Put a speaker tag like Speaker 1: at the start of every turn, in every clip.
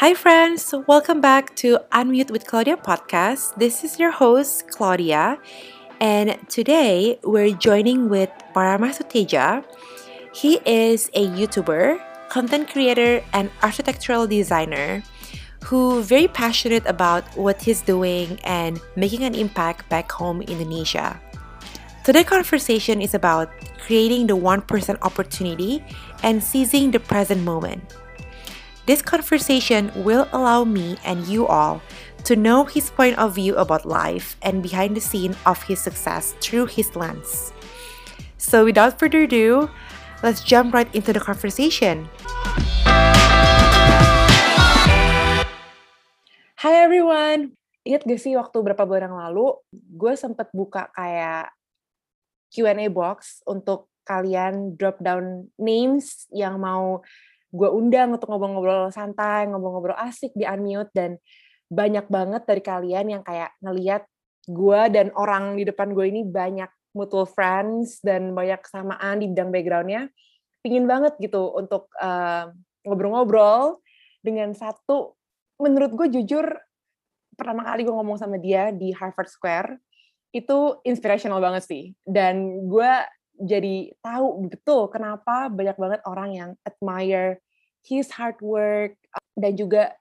Speaker 1: Hi, friends. Welcome back to Unmute with Claudia podcast. This is your host, Claudia. And today we're joining with Parama Suteja. He is a YouTuber, content creator, and architectural designer who very passionate about what he's doing and making an impact back home in Indonesia. Today's conversation is about creating the 1% opportunity and seizing the present moment. This conversation will allow me and you all to know his point of view about life and behind the scene of his success through his lens. So, without further ado, let's jump right into the conversation. Hi everyone, ingat gak sih waktu berapa bulan yang lalu gue sempet buka kayak Q&A box untuk kalian drop down names yang mau gue undang untuk ngobrol-ngobrol santai, ngobrol-ngobrol asik di unmute dan banyak banget dari kalian yang kayak ngeliat gue dan orang di depan gue ini banyak mutual friends dan banyak kesamaan di bidang backgroundnya. Pingin banget gitu untuk uh, ngobrol-ngobrol dengan satu menurut gue jujur pertama kali gue ngomong sama dia di Harvard Square itu inspirational banget sih dan gue jadi tahu betul kenapa banyak banget orang yang admire his hard work dan juga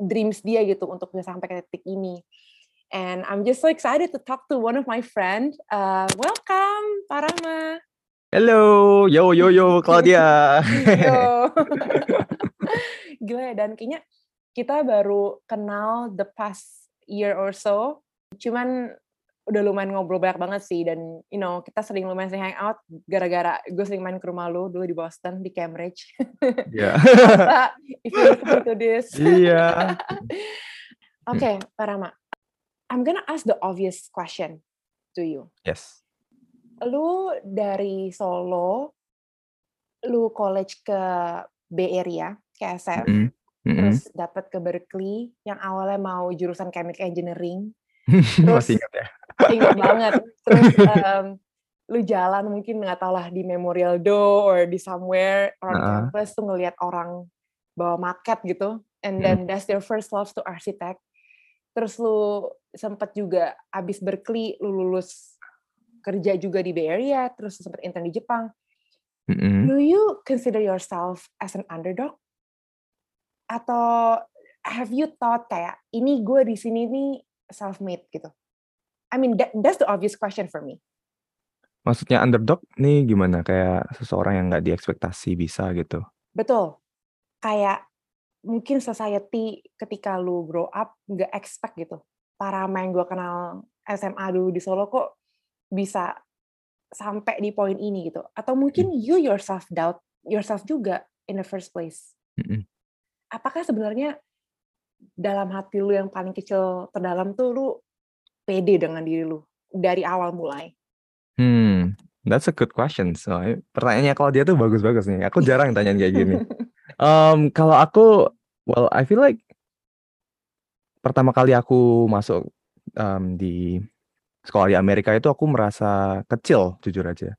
Speaker 1: dreams dia gitu untuk bisa sampai ke titik ini and I'm just so excited to talk to one of my friend uh, welcome Parama
Speaker 2: Hello, yo yo yo Claudia.
Speaker 1: yo. Gila ya dan kayaknya kita baru kenal the past year or so. Cuman udah lumayan ngobrol banyak banget sih dan you know kita sering lumayan sering hang out gara-gara gue sering main ke rumah lu dulu di Boston di Cambridge.
Speaker 2: Iya.
Speaker 1: Yeah. if you listen to this.
Speaker 2: Iya.
Speaker 1: Oke, okay, Parama. I'm gonna ask the obvious question to you.
Speaker 2: Yes.
Speaker 1: Lu dari Solo, lu college ke Bay Area, ke SF. Mm -hmm mm-hmm. terus dapat ke Berkeley yang awalnya mau jurusan chemical engineering
Speaker 2: terus Masih ingat ya
Speaker 1: ingat banget terus um, lu jalan mungkin nggak tahu lah di Memorial Do or di somewhere around uh. campus tuh ngelihat orang bawa market gitu and then mm. that's your first love to architect terus lu sempat juga abis Berkeley lu lulus kerja juga di Bay Area terus sempat intern di Jepang mm-hmm. do you consider yourself as an underdog atau have you thought kayak ini gue di sini nih self made gitu? I mean that, that's the obvious question for me.
Speaker 2: Maksudnya underdog nih gimana? Kayak seseorang yang nggak diekspektasi bisa gitu?
Speaker 1: Betul. Kayak mungkin society ketika lu grow up nggak expect gitu. Para main gue kenal SMA dulu di Solo kok bisa sampai di poin ini gitu. Atau mungkin hmm. you yourself doubt yourself juga in the first place. Mm -hmm apakah sebenarnya dalam hati lu yang paling kecil terdalam tuh lu pede dengan diri lu dari awal mulai?
Speaker 2: Hmm, that's a good question. So, pertanyaannya kalau dia tuh bagus-bagus nih. Aku jarang tanya kayak gini. um, kalau aku, well, I feel like pertama kali aku masuk um, di sekolah di Amerika itu aku merasa kecil, jujur aja.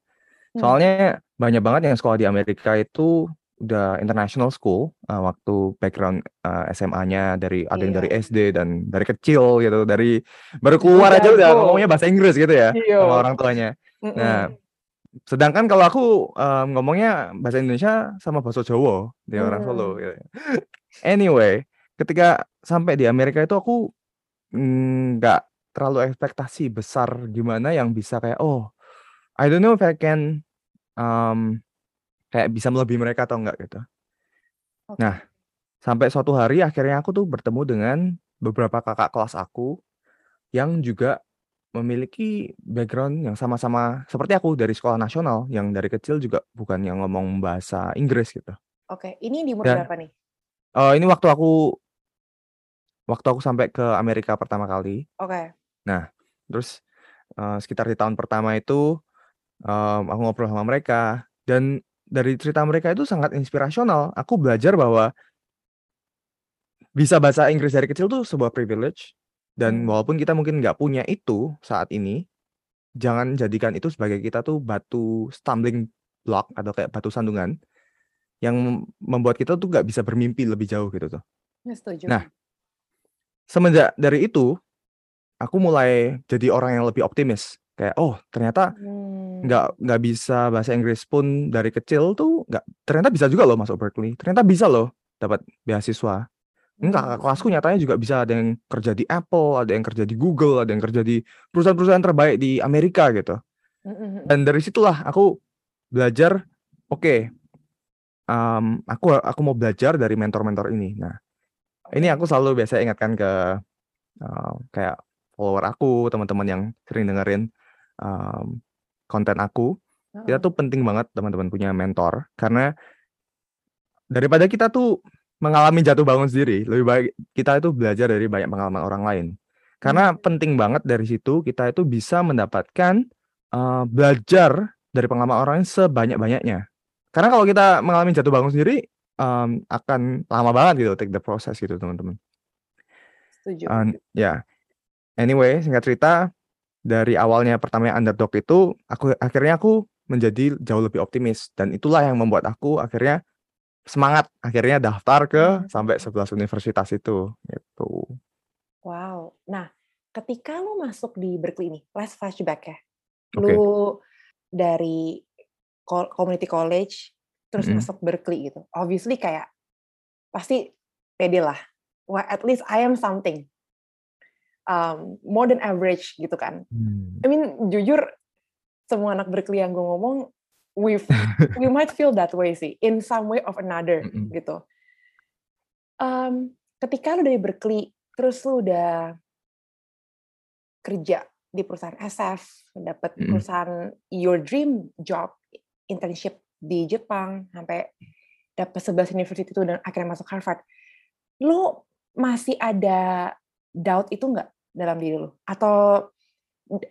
Speaker 2: Hmm. Soalnya banyak banget yang sekolah di Amerika itu udah international school uh, waktu background uh, SMA-nya dari ada yang dari iya. SD dan dari kecil gitu dari baru keluar aja udah ngomongnya bahasa Inggris gitu ya Iyo. sama orang tuanya. Mm -mm. Nah, sedangkan kalau aku um, ngomongnya bahasa Indonesia sama bahasa Jawa dia mm. orang Solo gitu. Anyway, ketika sampai di Amerika itu aku nggak mm, terlalu ekspektasi besar gimana yang bisa kayak oh I don't know if I can um, Kayak bisa melebihi mereka atau enggak gitu. Nah, sampai suatu hari akhirnya aku tuh bertemu dengan beberapa kakak kelas aku yang juga memiliki background yang sama-sama seperti aku dari sekolah nasional yang dari kecil juga bukan yang ngomong bahasa Inggris gitu.
Speaker 1: Oke, ini di umur Dan, berapa nih?
Speaker 2: Uh, ini waktu aku waktu aku sampai ke Amerika pertama kali.
Speaker 1: Oke.
Speaker 2: Nah, terus uh, sekitar di tahun pertama itu um, aku ngobrol sama mereka dan dari cerita mereka itu sangat inspirasional. Aku belajar bahwa bisa bahasa Inggris dari kecil tuh sebuah privilege dan hmm. walaupun kita mungkin nggak punya itu saat ini, jangan jadikan itu sebagai kita tuh batu stumbling block atau kayak batu sandungan yang membuat kita tuh nggak bisa bermimpi lebih jauh gitu tuh.
Speaker 1: Ya, setuju.
Speaker 2: Nah, semenjak dari itu, aku mulai jadi orang yang lebih optimis. Kayak, oh ternyata
Speaker 1: Hmm.
Speaker 2: nggak nggak bisa bahasa Inggris pun dari kecil tuh nggak ternyata bisa juga loh masuk Berkeley. Ternyata bisa loh dapat beasiswa. Enggak,
Speaker 1: Hmm.
Speaker 2: kelasku nyatanya juga bisa ada yang kerja di Apple, ada yang kerja di Google, ada yang kerja di perusahaan-perusahaan terbaik di Amerika gitu.
Speaker 1: Hmm, hmm.
Speaker 2: Dan dari situlah aku belajar, oke, em, aku aku mau belajar dari mentor-mentor ini. Nah, ini aku selalu biasa ingatkan ke eh, kayak follower aku, teman-teman yang sering dengerin em, konten aku. Kita
Speaker 1: Heeh.
Speaker 2: tuh penting banget teman-teman punya mentor karena daripada kita tuh mengalami jatuh bangun sendiri, lebih baik kita itu belajar dari banyak pengalaman orang lain. Karena
Speaker 1: Hmm.
Speaker 2: penting banget dari situ kita itu bisa mendapatkan eh, belajar dari pengalaman orang lain sebanyak-banyaknya. Karena kalau kita mengalami jatuh bangun sendiri em, akan lama banget gitu take the process gitu teman-teman.
Speaker 1: Setuju.
Speaker 2: And ya, anyway singkat cerita dari awalnya pertamanya underdog itu aku akhirnya aku menjadi jauh lebih optimis dan itulah yang membuat aku akhirnya semangat akhirnya daftar ke
Speaker 1: Hmm.
Speaker 2: sampai 11 universitas itu gitu.
Speaker 1: Wow. Nah, ketika lu masuk di Berkeley ini, let's flashback ya. Lu dari community college terus
Speaker 2: Mm-mm.
Speaker 1: masuk Berkeley gitu. Obviously kayak pasti pede lah. Wah, at least I am something. Um, more than average gitu kan.
Speaker 2: Hmm.
Speaker 1: I mean, jujur semua anak Berkeley yang gue ngomong, we we might feel that way sih, in some way of another
Speaker 2: Mm-mm.
Speaker 1: gitu. Um, ketika lu dari Berkeley, terus lu udah kerja di perusahaan SF, dapat
Speaker 2: Mm-mm.
Speaker 1: perusahaan your dream job, internship di Jepang, sampai dapat 11 university itu dan akhirnya masuk Harvard. Lu masih ada doubt itu nggak dalam diri lu? Atau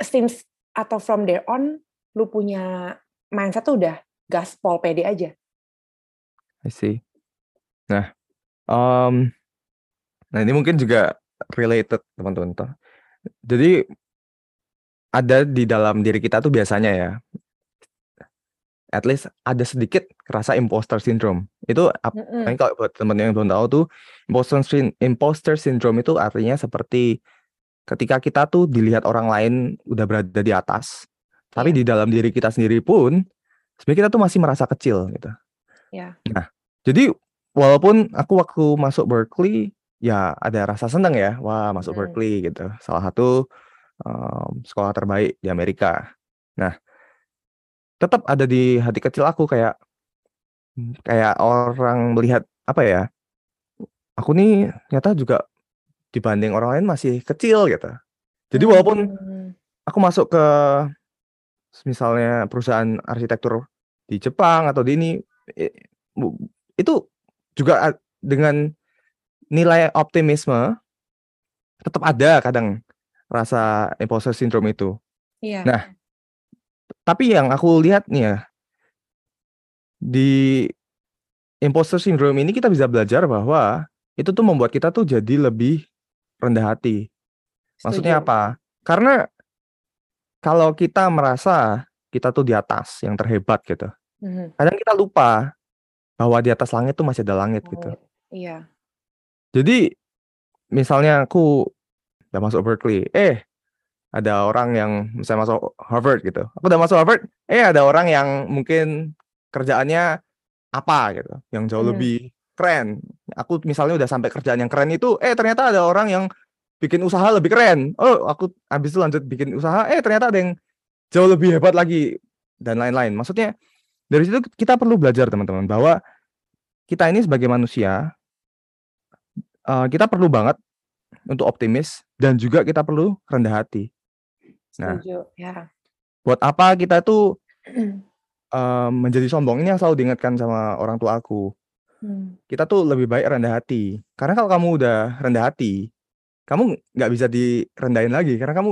Speaker 1: since atau from there on lu punya mindset tuh udah gaspol pede aja?
Speaker 2: I see. Nah, em, nah ini mungkin juga related teman-teman. Jadi ada di dalam diri kita tuh biasanya ya, at least ada sedikit rasa imposter syndrome. Itu
Speaker 1: Mm-mm.
Speaker 2: Ini kalau buat teman yang belum tahu tuh imposter syndrome itu artinya seperti ketika kita tuh dilihat orang lain udah berada di atas, tapi
Speaker 1: Iya.
Speaker 2: di dalam diri kita sendiri pun sebenarnya kita tuh masih merasa kecil gitu.
Speaker 1: Ya.
Speaker 2: Nah, jadi walaupun aku waktu masuk Berkeley ya ada rasa seneng ya, wah masuk
Speaker 1: Mm.
Speaker 2: Berkeley gitu, salah satu em, sekolah terbaik di Amerika. Nah, tetap ada di hati kecil aku kayak kayak orang melihat apa ya? Aku nih ternyata juga dibanding orang lain masih kecil gitu. Jadi walaupun
Speaker 1: Hmm.
Speaker 2: aku masuk ke misalnya perusahaan arsitektur di Jepang atau di ini itu juga dengan nilai optimisme tetap ada kadang rasa imposter syndrome itu.
Speaker 1: Iya.
Speaker 2: Nah, tapi yang aku lihat nih ya di imposter syndrome ini kita bisa belajar bahwa itu tuh membuat kita tuh jadi lebih rendah hati. Maksudnya
Speaker 1: Setuju.
Speaker 2: apa? Karena kalau kita merasa kita tuh di atas yang terhebat gitu.
Speaker 1: Mhm.
Speaker 2: Kadang kita lupa bahwa di atas langit tuh masih ada langit gitu.
Speaker 1: Langit. Iya.
Speaker 2: Jadi misalnya aku udah masuk Berkeley, eh ada orang yang misalnya masuk Harvard gitu. Aku udah masuk Harvard, eh ada orang yang mungkin kerjaannya apa gitu, yang jauh
Speaker 1: Mhm.
Speaker 2: lebih keren. Aku misalnya udah sampai kerjaan yang keren itu, eh ternyata ada orang yang bikin usaha lebih keren. Oh, aku habis itu lanjut bikin usaha, eh ternyata ada yang jauh lebih hebat lagi dan lain-lain. Maksudnya dari situ kita perlu belajar teman-teman bahwa kita ini sebagai manusia eh, kita perlu banget untuk optimis dan juga kita perlu rendah hati. Nah,
Speaker 1: Setuju. Ya.
Speaker 2: buat apa kita tuh eh, menjadi sombong ini yang selalu diingatkan sama orang tua aku.
Speaker 1: Hmm.
Speaker 2: Kita tuh lebih baik rendah hati. Karena kalau kamu udah rendah hati, kamu nggak bisa direndahin lagi karena kamu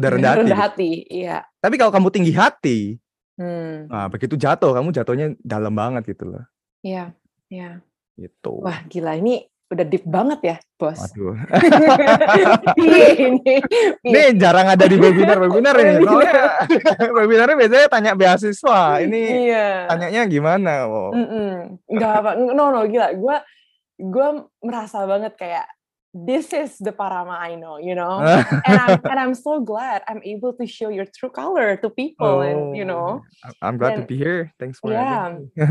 Speaker 2: udah rendah hati.
Speaker 1: Rendah hati. Iya.
Speaker 2: Tapi kalau kamu tinggi hati,
Speaker 1: Hmm.
Speaker 2: nah begitu jatuh kamu jatuhnya dalam banget gitu loh.
Speaker 1: Iya. Iya.
Speaker 2: Gitu.
Speaker 1: Wah, gila ini udah deep banget ya, Bos.
Speaker 2: Waduh.
Speaker 1: Piye ini.
Speaker 2: Ini jarang ada di webinar-webinar ini. Soalnya webinarnya biasanya tanya beasiswa. Ini
Speaker 1: Iya.
Speaker 2: tanyanya gimana? Wow.
Speaker 1: Mm-mm. Nggak apa, no no gila. Gue gue merasa banget kayak this is the Parama I know, you know, and I'm and I'm so glad I'm able to show your true color to people, and you know,
Speaker 2: Oh, I'm glad to
Speaker 1: dan
Speaker 2: be here. Thanks for
Speaker 1: yeah,
Speaker 2: having me.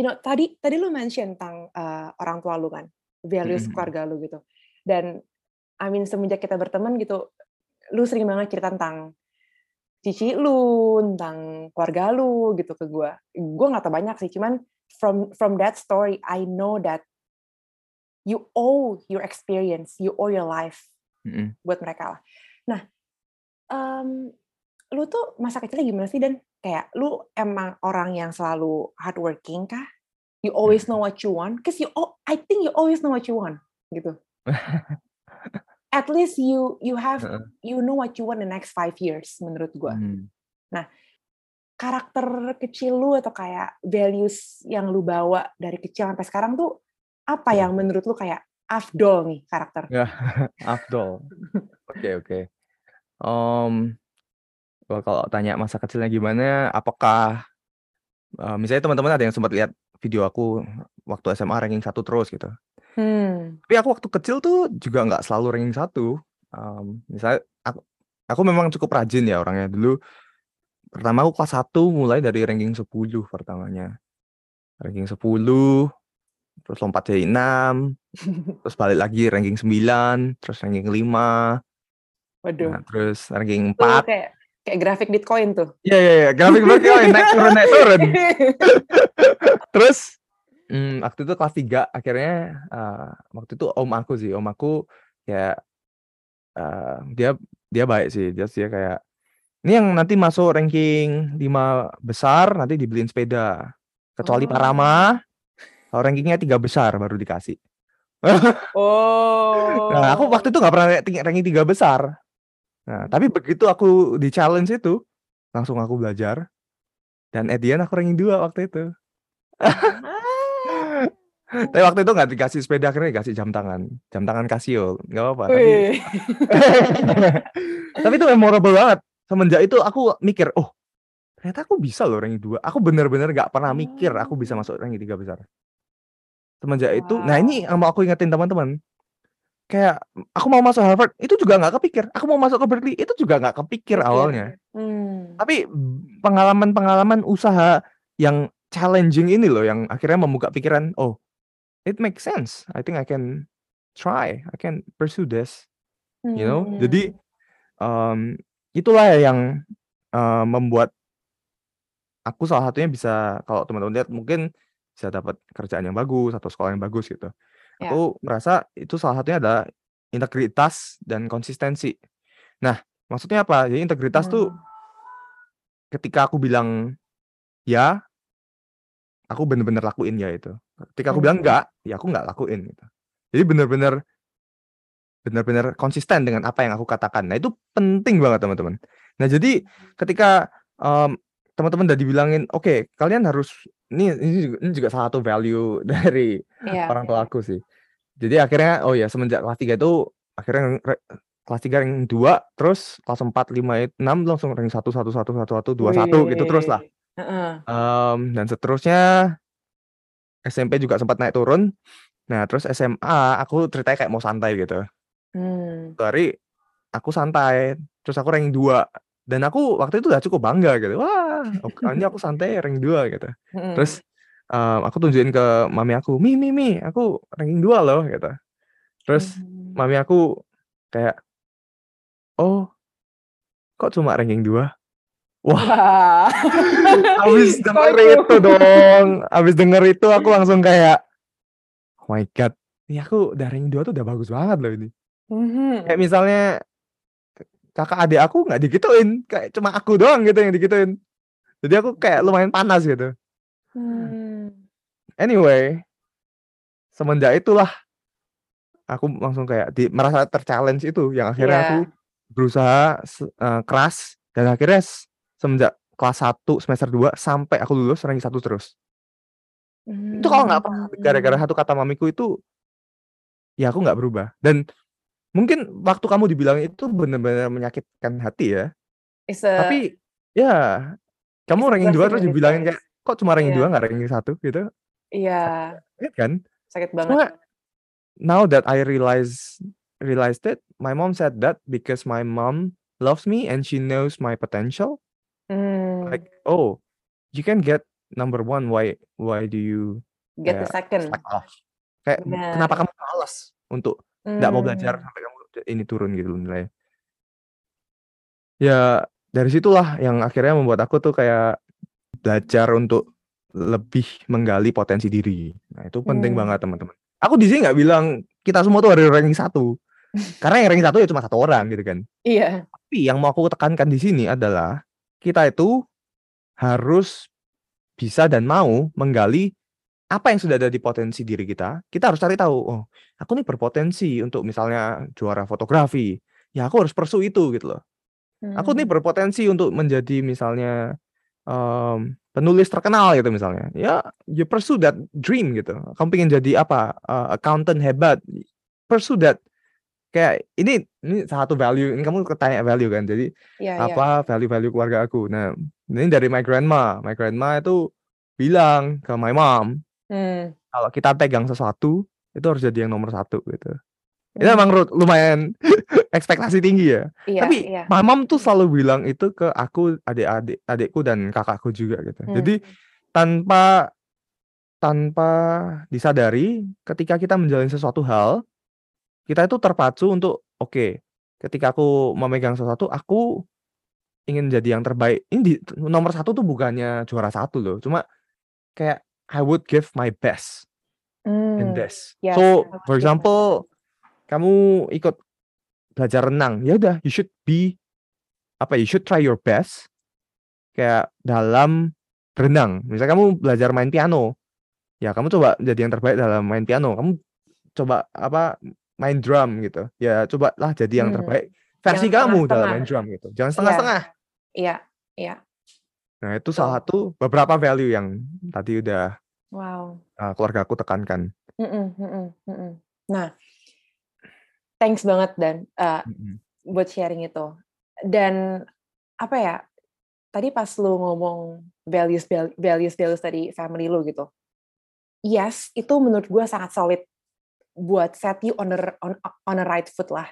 Speaker 1: you know, tadi tadi lu mention tentang uh, orang tua lu kan, values
Speaker 2: Mhm.
Speaker 1: keluarga lu gitu, dan I mean semenjak kita berteman gitu, lu sering banget cerita tentang cici lu, tentang keluarga lu gitu ke gue. Gue nggak tahu banyak sih, cuman from from that story I know that you owe your experience, you owe your life
Speaker 2: Mhm.
Speaker 1: buat mereka lah. Nah, em, lu tuh masa kecilnya gimana sih dan kayak lu emang orang yang selalu hardworking kah? You always know what you want? Cause you, al- I think you always know what you want gitu. At least you you have you know what you want the next five years menurut gue.
Speaker 2: Mhm.
Speaker 1: Nah, karakter kecil lu atau kayak values yang lu bawa dari kecil sampai sekarang tuh apa
Speaker 2: Iya.
Speaker 1: yang menurut lu kayak afdol nih karakter?
Speaker 2: Ya, Afdol. Oke, oke. Om, well, kalau tanya masa kecilnya gimana, apakah misalnya teman-teman ada yang sempat lihat video aku waktu SMA ranking satu terus gitu.
Speaker 1: Hmm.
Speaker 2: Tapi aku waktu kecil tuh juga nggak selalu ranking satu. Em, misalnya aku, aku memang cukup rajin ya orangnya dulu. Pertama aku kelas 1 mulai dari ranking 10 pertamanya. Ranking 10, terus lompat jadi 6, terus balik lagi ranking 9, terus ranking 5,
Speaker 1: Waduh.
Speaker 2: nah terus ranking
Speaker 1: Tuh
Speaker 2: 4.
Speaker 1: kayak kayak grafik Bitcoin tuh.
Speaker 2: Iya iya iya, grafik Bitcoin naik turun naik turun. Terus hmm, waktu itu kelas 3 akhirnya eh, waktu itu om aku sih, om aku ya eh, dia dia baik sih, dia dia kayak ini yang nanti masuk ranking 5 besar nanti dibeliin sepeda. Kecuali
Speaker 1: Oh.
Speaker 2: Parama, kalau rankingnya tiga besar baru dikasih.
Speaker 1: Oh.
Speaker 2: Nah, aku waktu itu nggak pernah ranking ranking tiga besar. Nah, tapi begitu aku di challenge itu, langsung aku belajar. Dan end aku ranking 2 waktu itu. Tapi waktu itu nggak dikasih sepeda, akhirnya dikasih jam tangan. Jam tangan Casio, nggak apa-apa. Tapi, tapi itu memorable banget. Semenjak itu aku mikir, oh ternyata aku bisa loh ranking 2. Aku bener-bener nggak pernah mikir aku bisa masuk ranking 3 besar. Semenjak itu, nah ini yang mau aku ingetin teman-teman. Kayak aku mau masuk Harvard, itu juga nggak kepikir. Aku mau masuk ke Berkeley, itu juga nggak kepikir
Speaker 1: Pikir.
Speaker 2: awalnya.
Speaker 1: Hmm.
Speaker 2: Tapi pengalaman-pengalaman usaha yang challenging ini loh yang akhirnya membuka pikiran, oh, it makes sense. I think I can try, I can pursue this, you know.
Speaker 1: Hmm.
Speaker 2: Jadi em, itulah yang eh, membuat aku salah satunya bisa kalau teman-teman lihat mungkin bisa dapat kerjaan yang bagus atau sekolah yang bagus gitu.
Speaker 1: Ya.
Speaker 2: Aku merasa itu salah satunya adalah integritas dan konsistensi. Nah, maksudnya apa? Jadi integritas tuh
Speaker 1: Hmm.
Speaker 2: ketika aku bilang ya, aku bener-bener lakuin ya itu. Ketika aku bilang
Speaker 1: Hmm.
Speaker 2: enggak, ya aku nggak lakuin gitu. Jadi bener-bener benar-benar konsisten dengan apa yang aku katakan. Nah, itu penting banget teman-teman. Nah, jadi ketika em, teman-teman udah dibilangin, oke, kalian harus ini ini juga, ini juga salah satu value dari
Speaker 1: Iya.
Speaker 2: orang tua aku sih. Jadi akhirnya oh ya semenjak kelas 3 itu akhirnya kelas 3 ranking 2, terus kelas 4, 5, 6 langsung ranking 1 1 1 1 1 2 1 gitu terus lah.
Speaker 1: Wih. Heeh.
Speaker 2: Em, dan seterusnya SMP juga sempat naik turun. Nah, terus SMA aku ceritanya kayak mau santai gitu.
Speaker 1: Hmm.
Speaker 2: Hari aku santai, terus aku ranking 2 dan aku waktu itu udah cukup bangga gitu. Wah, ini aku santai ranking 2 gitu.
Speaker 1: Hmm.
Speaker 2: Terus em, aku tunjukin ke mami aku, "Mi, mi, mi, aku ranking 2 loh," gitu. Terus
Speaker 1: Hmm.
Speaker 2: mami aku kayak, "Oh, kok cuma ranking 2?" Wah, habis denger
Speaker 1: itu?
Speaker 2: dong, habis denger itu aku langsung kayak, "Oh my god, ini aku udah ranking 2 tuh udah bagus banget loh ini."
Speaker 1: Mhm.
Speaker 2: Kayak misalnya kakak adik aku nggak digituin, kayak cuma aku doang gitu yang digituin. Jadi aku kayak lumayan panas gitu.
Speaker 1: Hmm.
Speaker 2: Anyway, semenjak itulah aku langsung kayak di merasa ter-challenge itu yang akhirnya
Speaker 1: Iya.
Speaker 2: aku berusaha eee, keras dan akhirnya semenjak kelas 1 semester 2 sampai aku lulus ranking 1 terus. Itu kalau nggak pernah gara-gara
Speaker 1: Hmm.
Speaker 2: satu kata mamiku itu ya aku nggak berubah. Dan mungkin waktu kamu dibilang itu bener-bener menyakitkan hati ya.
Speaker 1: It's a
Speaker 2: Tapi ya kamu ranking 2
Speaker 1: blessing
Speaker 2: terus
Speaker 1: in
Speaker 2: dibilangin kayak. "Kok cuma ranking
Speaker 1: Iya.
Speaker 2: 2 nggak ranking 1?" gitu.
Speaker 1: Iya,
Speaker 2: Sakit kan?
Speaker 1: sakit banget.
Speaker 2: Cuma now that I realize realized it, my mom said that because my mom loves me and she knows my potential.
Speaker 1: Hmm.
Speaker 2: Like, oh, you can get number one. Why why do you
Speaker 1: Get the
Speaker 2: kayak
Speaker 1: second.
Speaker 2: slack off? Kayak
Speaker 1: Benar.
Speaker 2: kenapa kamu malas untuk nggak mau belajar
Speaker 1: Hmm.
Speaker 2: sampai kamu ini turun gitu loh nilainya. Ya dari situlah yang akhirnya membuat aku tuh kayak belajar untuk lebih menggali potensi diri. Nah itu penting
Speaker 1: Hmm.
Speaker 2: banget teman-teman. Aku di sini nggak bilang kita semua tuh ada ranking satu. Karena yang ranking satu ya cuma satu orang gitu kan.
Speaker 1: Iya.
Speaker 2: Tapi yang mau aku tekankan di sini adalah kita itu harus bisa dan mau menggali apa yang sudah ada di potensi diri kita. Kita harus cari tahu, oh, aku nih berpotensi untuk misalnya juara fotografi. Ya aku harus pursue itu gitu loh. Aku nih
Speaker 1: Hmm.
Speaker 2: berpotensi untuk menjadi misalnya em, penulis terkenal gitu misalnya. Ya, you pursue that dream gitu. Kamu pengen jadi apa? eh, accountant hebat. Pursue that. Kayak ini ini satu value. Ini kamu tanya value kan. Jadi
Speaker 1: Iya, iya.
Speaker 2: apa value-value keluarga aku. Nah, ini dari my grandma. My grandma itu bilang ke my mom,
Speaker 1: Hmm.
Speaker 2: kalau kita pegang sesuatu itu harus jadi yang nomor satu gitu. Itu
Speaker 1: Hmm.
Speaker 2: emang lumayan ekspektasi tinggi ya.
Speaker 1: Iya,
Speaker 2: Tapi
Speaker 1: iya.
Speaker 2: my mom tuh selalu bilang itu ke aku, adik-adik, adikku dan kakakku juga gitu.
Speaker 1: Hmm.
Speaker 2: Jadi tanpa tanpa disadari, ketika kita menjalani sesuatu hal, kita itu terpacu untuk oke, ketika aku memegang sesuatu, aku ingin jadi yang terbaik. Ini di, nomor satu tuh bukannya juara satu loh, cuma kayak I would give my best in
Speaker 1: Hmm.
Speaker 2: this.
Speaker 1: Yes,
Speaker 2: So,
Speaker 1: I
Speaker 2: for example, kamu ikut belajar renang, ya udah, you should be apa? You should try your best kayak dalam berenang. Misalnya kamu belajar main piano, ya kamu coba jadi yang terbaik dalam main piano. Kamu coba apa? Main drum gitu. Ya cobalah jadi yang
Speaker 1: Hmm.
Speaker 2: terbaik versi
Speaker 1: Jangan
Speaker 2: kamu dalam main drum gitu. Jangan
Speaker 1: Iya.
Speaker 2: setengah-setengah.
Speaker 1: Iya, iya.
Speaker 2: Nah, itu salah satu beberapa value yang tadi udah
Speaker 1: Wow.
Speaker 2: uh, keluarga aku tekankan.
Speaker 1: Mm-mm, mm-mm, mm-mm. Nah, thanks banget dan uh,
Speaker 2: Mm-mm.
Speaker 1: buat sharing itu. Dan apa ya? Tadi pas lu ngomong values val- values values tadi family lu gitu. Yes, itu menurut gue sangat solid buat set you on the on, on a right foot lah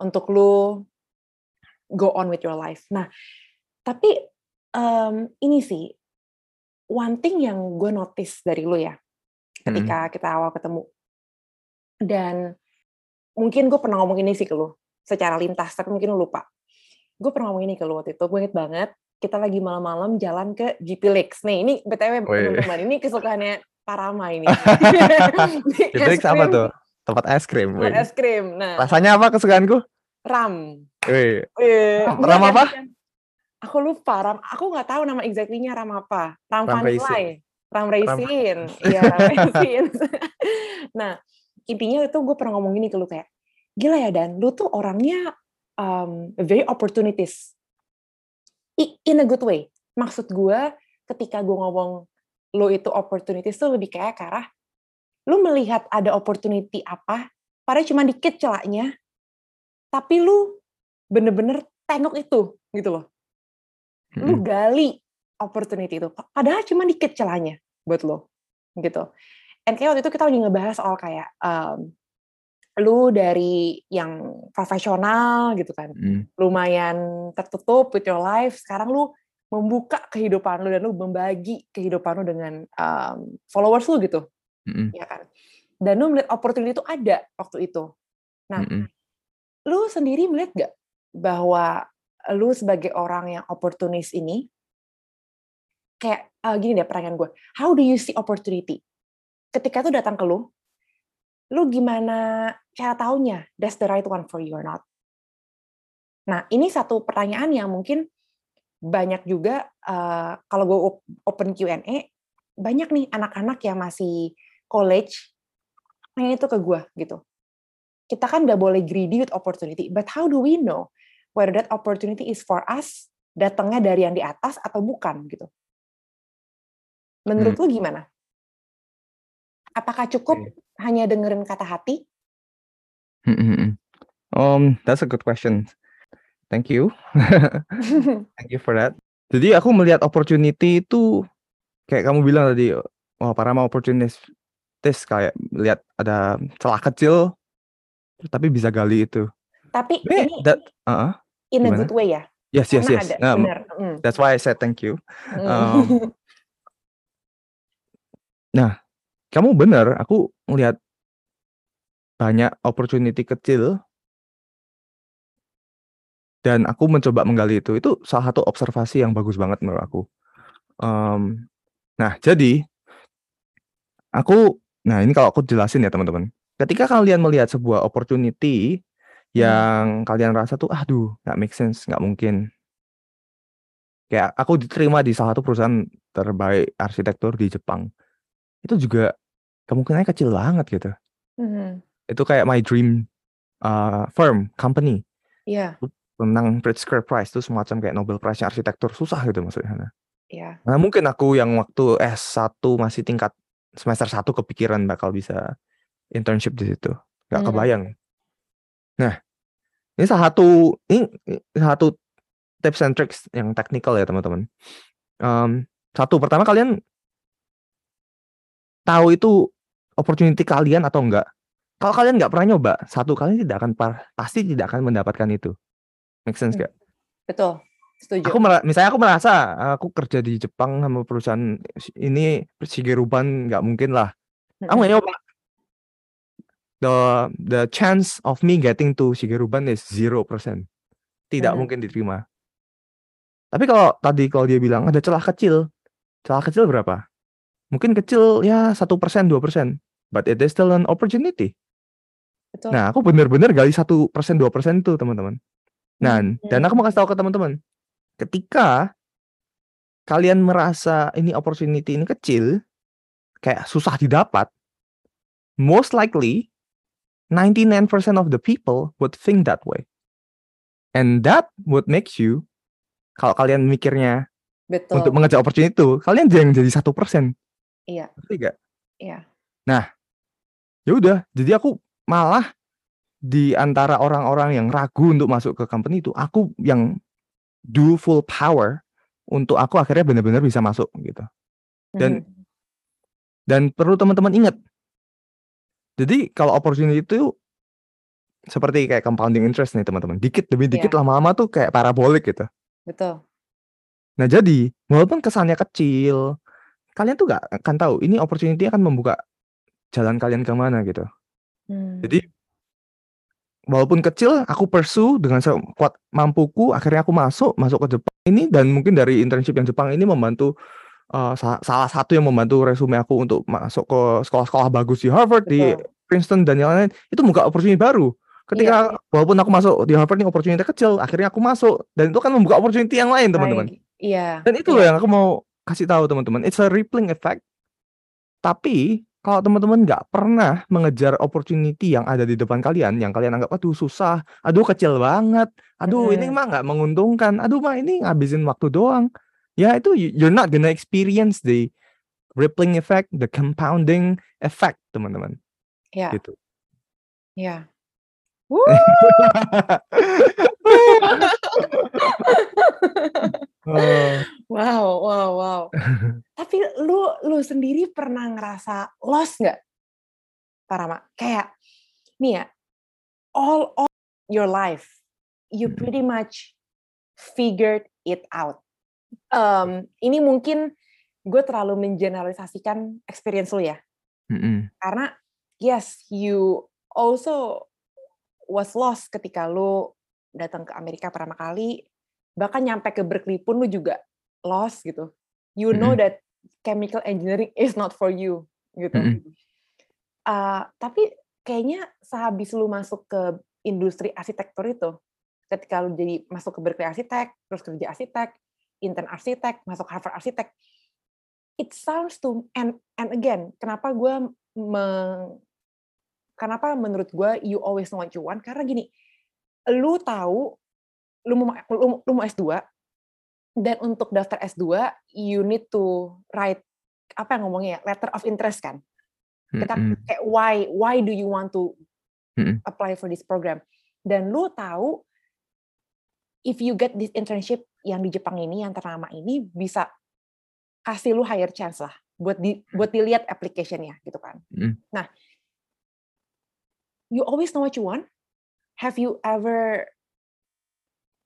Speaker 1: untuk lu go on with your life. Nah, tapi em, ini sih one thing yang gue notice dari lu ya ketika kita awal ketemu dan mungkin gue pernah ngomong ini sih ke lu secara lintas tapi mungkin lu lupa gue pernah ngomong ini ke lu waktu itu gue inget banget kita lagi malam-malam jalan ke GP Lakes nih ini btw teman-teman ini kesukaannya Parama ini
Speaker 2: Gibrex apa tuh? Tempat es krim. Wih.
Speaker 1: es krim nah
Speaker 2: Rasanya apa kesukaanku?
Speaker 1: ram
Speaker 2: Wih, Ram apa?
Speaker 1: Aku lupa ram. Aku nggak tahu nama exactly-nya ram apa. Ram,
Speaker 2: Ram
Speaker 1: Vanillai. Ram
Speaker 2: Ram-
Speaker 1: Raisin. Iya, ram Raisin. nah, intinya itu gue pernah ngomong gini ke lu kayak, gila ya Dan, lu tuh orangnya um, very opportunities. In a good way. Maksud gue, ketika gue ngomong lu itu opportunities tuh lebih kayak ke arah, lu melihat ada opportunity apa, padahal cuma dikit celaknya, tapi lu bener-bener tengok itu gitu loh lu gali opportunity itu padahal cuma dikit celahnya buat lo gitu and kayak waktu itu kita lagi ngebahas soal kayak um, lu dari yang profesional gitu kan
Speaker 2: Mm.
Speaker 1: lumayan tertutup with your life sekarang lu membuka kehidupan lu dan lu membagi kehidupan lu dengan um, followers lu gitu
Speaker 2: Mm-mm.
Speaker 1: ya kan dan lu melihat opportunity itu ada waktu itu Nah,
Speaker 2: Mm-mm.
Speaker 1: lu sendiri melihat gak bahwa lu sebagai orang yang opportunis ini kayak ah, gini deh pertanyaan gue how do you see opportunity ketika itu datang ke lu lu gimana cara taunya that's the right one for you or not? Nah ini satu pertanyaan yang mungkin banyak juga eh, kalau gue op- open Q&A banyak nih anak-anak yang masih college nanya itu ke gue gitu. Kita kan nggak boleh greedy with opportunity but how do we know whether that opportunity is for us datangnya dari yang di atas atau bukan gitu? Menurut lu gimana apakah cukup
Speaker 2: Oke.
Speaker 1: hanya dengerin kata hati
Speaker 2: Mm-mm. Um, that's a good question. Thank you. Thank you for that. Jadi aku melihat opportunity itu kayak kamu bilang tadi, wah para mau opportunist. notice kayak lihat ada celah kecil tapi bisa gali itu.
Speaker 1: Tapi
Speaker 2: Nih,
Speaker 1: ini
Speaker 2: that uh,
Speaker 1: in a
Speaker 2: gimana?
Speaker 1: good way ya?
Speaker 2: Yes, yes,
Speaker 1: Karena
Speaker 2: yes.
Speaker 1: ada,
Speaker 2: Um,
Speaker 1: benar. Mm,
Speaker 2: that's why I said thank you.
Speaker 1: mm.
Speaker 2: Um, Kamu bener, aku ngelihat banyak opportunity kecil dan aku mencoba menggali itu. Itu salah satu observasi yang bagus banget menurut aku. Um, nah, jadi aku, nah ini kalau aku jelasin ya teman-teman. Ketika kalian melihat sebuah opportunity yang kalian rasa tuh, aduh, nggak make sense, nggak mungkin. Kayak aku diterima di salah satu perusahaan terbaik arsitektur di Jepang. Itu juga kemungkinannya kecil banget gitu.
Speaker 1: Mhm.
Speaker 2: Itu kayak my dream uh, firm, company.
Speaker 1: Iya,
Speaker 2: Menang Pritzker Prize itu semacam kayak Nobel Prize arsitektur susah gitu maksudnya.
Speaker 1: iya.
Speaker 2: Nah, mungkin aku yang waktu S1 masih tingkat semester 1 kepikiran bakal bisa internship di situ. Gak
Speaker 1: Hmm.
Speaker 2: kebayang. Nah, ini salah satu ini, salah satu tips and tricks yang technical ya teman-teman. Em, satu pertama kalian tahu itu opportunity kalian atau enggak. Kalau kalian nggak pernah nyoba, satu kalian tidak akan pasti tidak akan mendapatkan itu. Make sense
Speaker 1: Hmm.
Speaker 2: gak?
Speaker 1: Betul. Setuju.
Speaker 2: Aku misalnya aku merasa aku kerja di Jepang sama perusahaan ini Shigeruban nggak mungkin lah. Aku nggak nyoba. The the chance of me getting to Shigeruban is 0%. Tidak
Speaker 1: Mhm.
Speaker 2: mungkin diterima. Tapi kalau tadi kalau dia bilang ada celah kecil, celah kecil berapa? Mungkin kecil ya satu persen dua persen, but it is still an opportunity.
Speaker 1: Betul.
Speaker 2: Nah, aku bener-bener gali satu persen dua persen itu teman-teman. Nah, dan aku mau
Speaker 1: Hmm.
Speaker 2: kasih tahu ke teman-teman, ketika kalian merasa ini opportunity ini kecil, kayak susah didapat, most likely 99% of the people would think that way. And that would make you, kalau kalian mikirnya
Speaker 1: Betul.
Speaker 2: untuk mengejar opportunity itu, kalian jangan jadi satu persen.
Speaker 1: Iya.
Speaker 2: Ngerti nggak?
Speaker 1: Iya.
Speaker 2: Ya udah, jadi aku malah di antara orang-orang yang ragu untuk masuk ke company itu, aku yang do full power untuk aku akhirnya benar-benar bisa masuk gitu. Dan
Speaker 1: Mhm.
Speaker 2: dan perlu teman-teman ingat. Jadi kalau opportunity itu seperti kayak compounding interest nih teman-teman. Dikit demi dikit
Speaker 1: Iya.
Speaker 2: lama-lama tuh kayak parabolik gitu.
Speaker 1: Betul.
Speaker 2: Nah jadi walaupun kesannya kecil, kalian tuh gak akan tahu ini opportunity akan membuka jalan kalian ke mana gitu.
Speaker 1: Hmm.
Speaker 2: Jadi walaupun kecil aku pursue dengan sekuat mampuku akhirnya aku masuk masuk ke Jepang ini dan mungkin dari internship yang Jepang ini membantu uh, sa- salah satu yang membantu resume aku untuk masuk ke sekolah-sekolah bagus di Harvard di
Speaker 1: Betul.
Speaker 2: Princeton dan yang lain itu membuka opportunity baru ketika walaupun aku masuk di Harvard ini opportunity kecil akhirnya aku masuk dan itu kan membuka opportunity yang lain teman-teman.
Speaker 1: Iya.
Speaker 2: dan itu loh
Speaker 1: iya.
Speaker 2: yang aku mau kasih tahu teman-teman it's a rippling effect tapi kalau teman-teman nggak pernah mengejar opportunity yang ada di depan kalian, yang kalian anggap aduh susah, aduh kecil banget, aduh ini mah nggak menguntungkan, aduh mah ini ngabisin waktu doang. Ya itu you- you're not gonna experience the rippling effect, the compounding effect, teman-teman.
Speaker 1: Iya.
Speaker 2: Gitu.
Speaker 1: Iya. Wow, wow, wow. Tapi lu lu sendiri pernah ngerasa lost nggak, Parama? Kayak nih ya, all all your life you
Speaker 2: Mm.
Speaker 1: pretty much figured it out. Em, ini mungkin gue terlalu mengeneralisasikan experience lu ya,
Speaker 2: mm-mm,
Speaker 1: karena yes you also was lost ketika lu datang ke Amerika pertama kali, bahkan nyampe ke Berkeley pun lu juga lost gitu. You know
Speaker 2: Mm-mm.
Speaker 1: that chemical engineering is not for you gitu.
Speaker 2: Mm-mm.
Speaker 1: Uh, tapi kayaknya sehabis lu masuk ke industri arsitektur itu, ketika lu jadi masuk ke Berkeley arsitek, terus kerja arsitek, intern arsitek, masuk Harvard arsitek, it sounds to and and again, kenapa gue meng, kenapa menurut gue you always know what you want karena gini, lu tahu lu mau lu, lu mau S2 dan untuk daftar S2 you need to write apa yang ngomongnya ya, letter of interest kan. Kita
Speaker 2: mm-mm,
Speaker 1: kayak why why do you want to apply for this program? Dan lu tahu if you get this internship yang di Jepang ini yang ternama ini bisa kasih lu higher chance lah buat di buat dilihat application-nya gitu kan.
Speaker 2: Mhm.
Speaker 1: Nah you always know what you want? Have you ever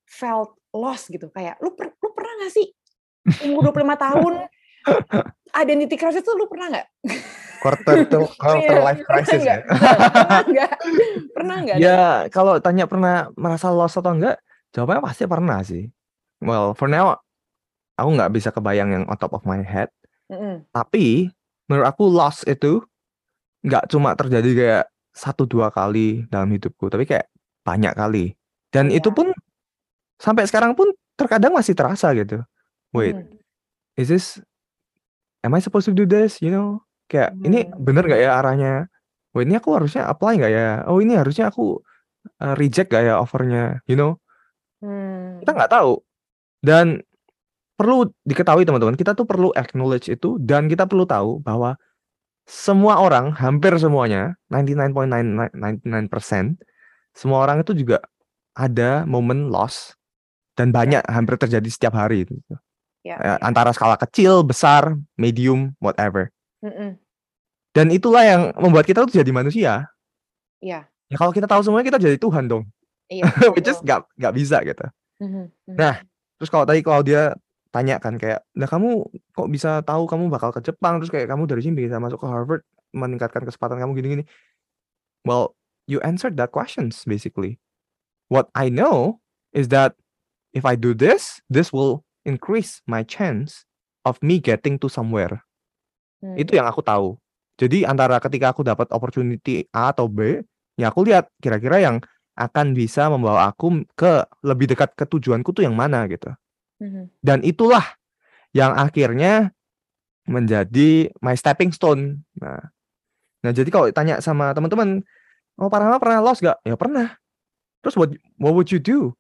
Speaker 1: felt lost gitu? Kayak lu per lu pernah nggak sih umur 25 tahun identity crisis tuh lu pernah nggak?
Speaker 2: Quarter to quarter
Speaker 1: Iya,
Speaker 2: life crisis ya.
Speaker 1: Pernah nggak? Pernah nggak?
Speaker 2: Ya kalau tanya pernah merasa lost atau enggak, jawabannya pasti pernah sih. Well, for now aku nggak bisa kebayang yang on top of my head.
Speaker 1: Mhm.
Speaker 2: Tapi menurut aku lost itu nggak cuma terjadi kayak satu dua kali dalam hidupku, tapi kayak banyak kali. Dan itu
Speaker 1: Iya.
Speaker 2: pun sampai sekarang pun terkadang masih terasa gitu. Wait,
Speaker 1: Mhm.
Speaker 2: is this am I supposed to do this? You know, kayak ini
Speaker 1: Hmm.
Speaker 2: bener nggak ya arahnya? Wait, ini aku harusnya apply nggak ya? Oh, ini harusnya aku uh, reject nggak ya offernya? You know,
Speaker 1: Hmm.
Speaker 2: kita nggak tahu. Dan perlu diketahui teman-teman, kita tuh perlu acknowledge itu dan kita perlu tahu bahwa semua orang, hampir semuanya, 99.99% semua orang itu juga ada momen loss dan banyak hampir terjadi setiap hari gitu.
Speaker 1: Ya.
Speaker 2: Eh, antara skala kecil, besar, medium, whatever.
Speaker 1: Mhm.
Speaker 2: Dan itulah yang membuat kita tuh jadi manusia.
Speaker 1: Iya.
Speaker 2: Ya kalau kita tahu semuanya kita jadi Tuhan dong.
Speaker 1: Iya.
Speaker 2: Which is nggak nggak bisa gitu.
Speaker 1: Mhm, mhm.
Speaker 2: Nah, terus kalau tadi kalau dia tanya kan kayak, nah kamu kok bisa tahu kamu bakal ke Jepang terus kayak kamu dari sini bisa masuk ke Harvard meningkatkan kesempatan kamu gini-gini. Well, you answered that questions basically. What I know is that if I do this, this will increase my chance of me getting to somewhere.
Speaker 1: Hmm.
Speaker 2: Itu yang aku tahu. Jadi antara ketika aku dapat opportunity A atau B, ya aku lihat kira-kira yang akan bisa membawa aku ke lebih dekat ke tujuanku tuh yang mana gitu.
Speaker 1: Mhm.
Speaker 2: Dan itulah yang akhirnya menjadi my stepping stone. Nah, nah jadi kalau tanya sama teman-teman, oh Parahama pernah lost gak? Ya pernah. Terus what, what would you do?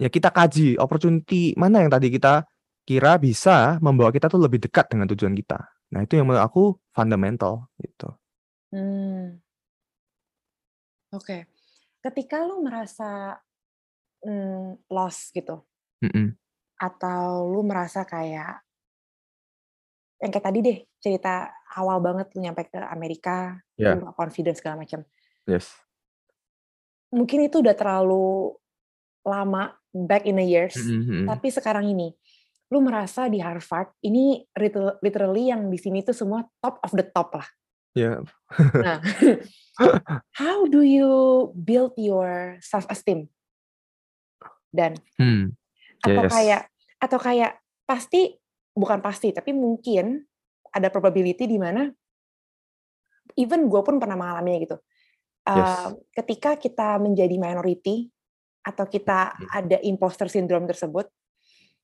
Speaker 2: Ya kita kaji opportunity mana yang tadi kita kira bisa membawa kita tuh lebih dekat dengan tujuan kita. Nah itu yang menurut aku fundamental gitu.
Speaker 1: Hmm. Oke. Ketika lu merasa mm, lost gitu,
Speaker 2: Mm-mm.
Speaker 1: atau lu merasa kayak yang kayak tadi deh cerita awal banget lu nyampe ke Amerika,
Speaker 2: Ya.
Speaker 1: lu nggak confidence segala macam.
Speaker 2: Yes.
Speaker 1: Mungkin itu udah terlalu lama back in the years,
Speaker 2: Mm-mm, mm-mm.
Speaker 1: tapi sekarang ini lu merasa di Harvard ini liter- literally yang di sini tuh semua top of the top lah.
Speaker 2: Ya.
Speaker 1: Nah, how do you build your self esteem? Dan
Speaker 2: Hmm.
Speaker 1: atau
Speaker 2: Yes.
Speaker 1: kayak atau kayak pasti bukan pasti tapi mungkin ada probability di mana even gue pun pernah mengalaminya gitu.
Speaker 2: Yes.
Speaker 1: Uh, ketika kita menjadi minority atau kita
Speaker 2: Hmm.
Speaker 1: ada imposter syndrome tersebut,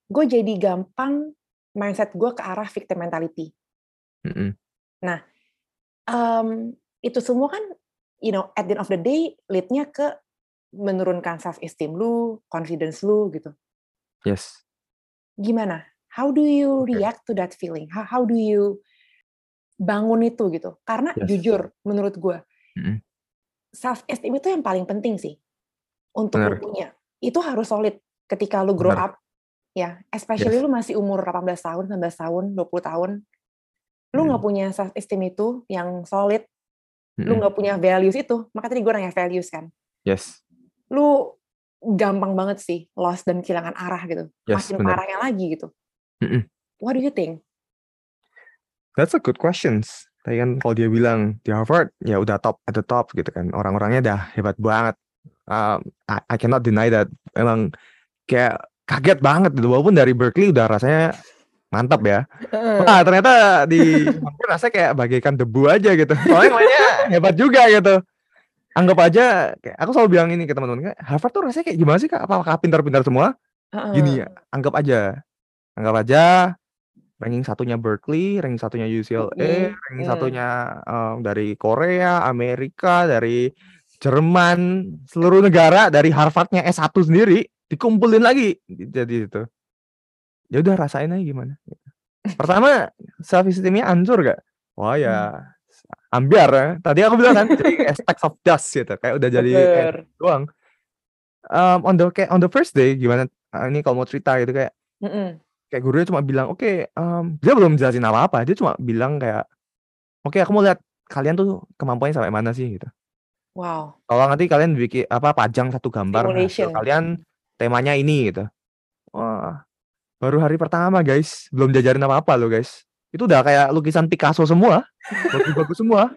Speaker 1: gue jadi gampang mindset gue ke arah victim mentality.
Speaker 2: Mm-mm.
Speaker 1: um, itu semua kan you know at the end of the day leadnya ke menurunkan self esteem lu, confidence lu gitu.
Speaker 2: Yes.
Speaker 1: Gimana? How do you
Speaker 2: Oke.
Speaker 1: react to that feeling? How, how do you bangun itu gitu? Karena
Speaker 2: Yes.
Speaker 1: jujur menurut gue
Speaker 2: Mm-mm.
Speaker 1: Self esteem itu yang paling penting sih untuk lu
Speaker 2: Benar.
Speaker 1: punya. Itu harus solid ketika lu grow
Speaker 2: Benar.
Speaker 1: up ya, especially
Speaker 2: Yes.
Speaker 1: lu masih umur 18 tahun, 19 tahun, 20 tahun. Lu nggak
Speaker 2: Mm.
Speaker 1: punya self esteem itu yang solid, lu
Speaker 2: Mm-mm.
Speaker 1: nggak punya values itu. Maka tadi gue nanya values kan.
Speaker 2: Yes.
Speaker 1: Lu gampang banget sih lost dan kehilangan arah gitu.
Speaker 2: Yes,
Speaker 1: Makin
Speaker 2: benar.
Speaker 1: parahnya lagi gitu.
Speaker 2: Mm-mm.
Speaker 1: What do you think?
Speaker 2: That's a good questions. Tadi kan kalau dia bilang di Harvard ya udah top at the top gitu kan. Orang-orangnya dah hebat banget. Um, I, I cannot deny that. Emang kayak kaget banget gitu. Walaupun dari Berkeley udah rasanya mantap ya. Wah ternyata di Harvard rasanya kayak bagaikan debu aja gitu. Soalnya hebat juga gitu. Anggap aja, kayak aku selalu bilang ini ke teman-teman, Harvard tuh rasanya kayak gimana sih kak? Apakah pintar-pintar semua? Gini ya, anggap aja, anggap aja ranking satunya Berkeley, ranking satunya UCLA,
Speaker 1: Mm,
Speaker 2: ranking
Speaker 1: mm.
Speaker 2: satunya em, dari Korea, Amerika, dari Jerman, seluruh negara dari Harvardnya S1 sendiri dikumpulin lagi jadi itu. Ya udah rasain aja gimana. Pertama self esteemnya hancur gak? Wah ya ambiar ya. Tadi aku bilang kan jadi of dust gitu, kayak udah jadi kayak doang. Um, on the kayak on the first day gimana? ah, ini kalau mau cerita gitu kayak
Speaker 1: Mm-mm.
Speaker 2: Kayak gurunya cuma bilang, "Oke, mmm," dia belum jelasin apa-apa, dia cuma bilang kayak, "Oke, aku mau lihat kalian tuh kemampuannya sampai mana sih," gitu.
Speaker 1: Wow.
Speaker 2: Kalau nanti kalian bikin apa, pajang satu gambar
Speaker 1: Simulation.
Speaker 2: kalian temanya ini gitu. Wah, baru hari pertama guys, belum diajarin apa-apa loh guys. Itu udah kayak lukisan Picasso semua, bagus-bagus semua.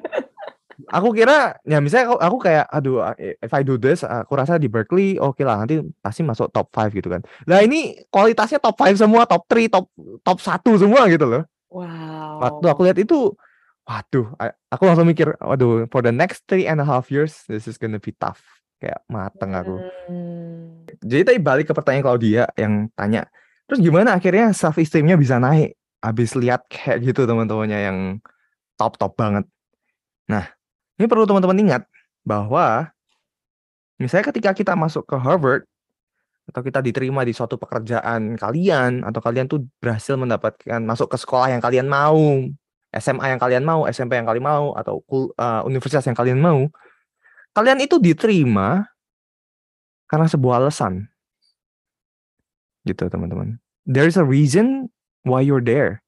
Speaker 2: Aku kira ya misalnya aku aku kayak, "Aduh, if I do this, aku rasa di Berkeley oke lah nanti pasti masuk top 5," gitu kan. Lah ini kualitasnya top 5 semua, top 3, top top 1 semua gitu loh. Waktu aku
Speaker 1: Wow.
Speaker 2: lihat itu, waduh, aku langsung mikir, "Waduh, for the next 3 and a half years, this is gonna be tough." Kayak mateng aku.
Speaker 1: Mmm.
Speaker 2: Jadi tadi balik ke pertanyaan Claudia yang tanya, "Terus gimana akhirnya self esteem-nya bisa naik habis lihat kayak gitu teman-temannya yang top-top banget?" Nah, ini perlu teman-teman ingat bahwa misalnya ketika kita masuk ke Harvard atau kita diterima di suatu pekerjaan kalian atau kalian tuh berhasil mendapatkan masuk ke sekolah yang kalian mau, SMA yang kalian mau, SMP yang kalian mau atau eee, universitas yang kalian mau, kalian itu diterima karena sebuah alasan. Gitu teman-teman. There is a reason why you're there.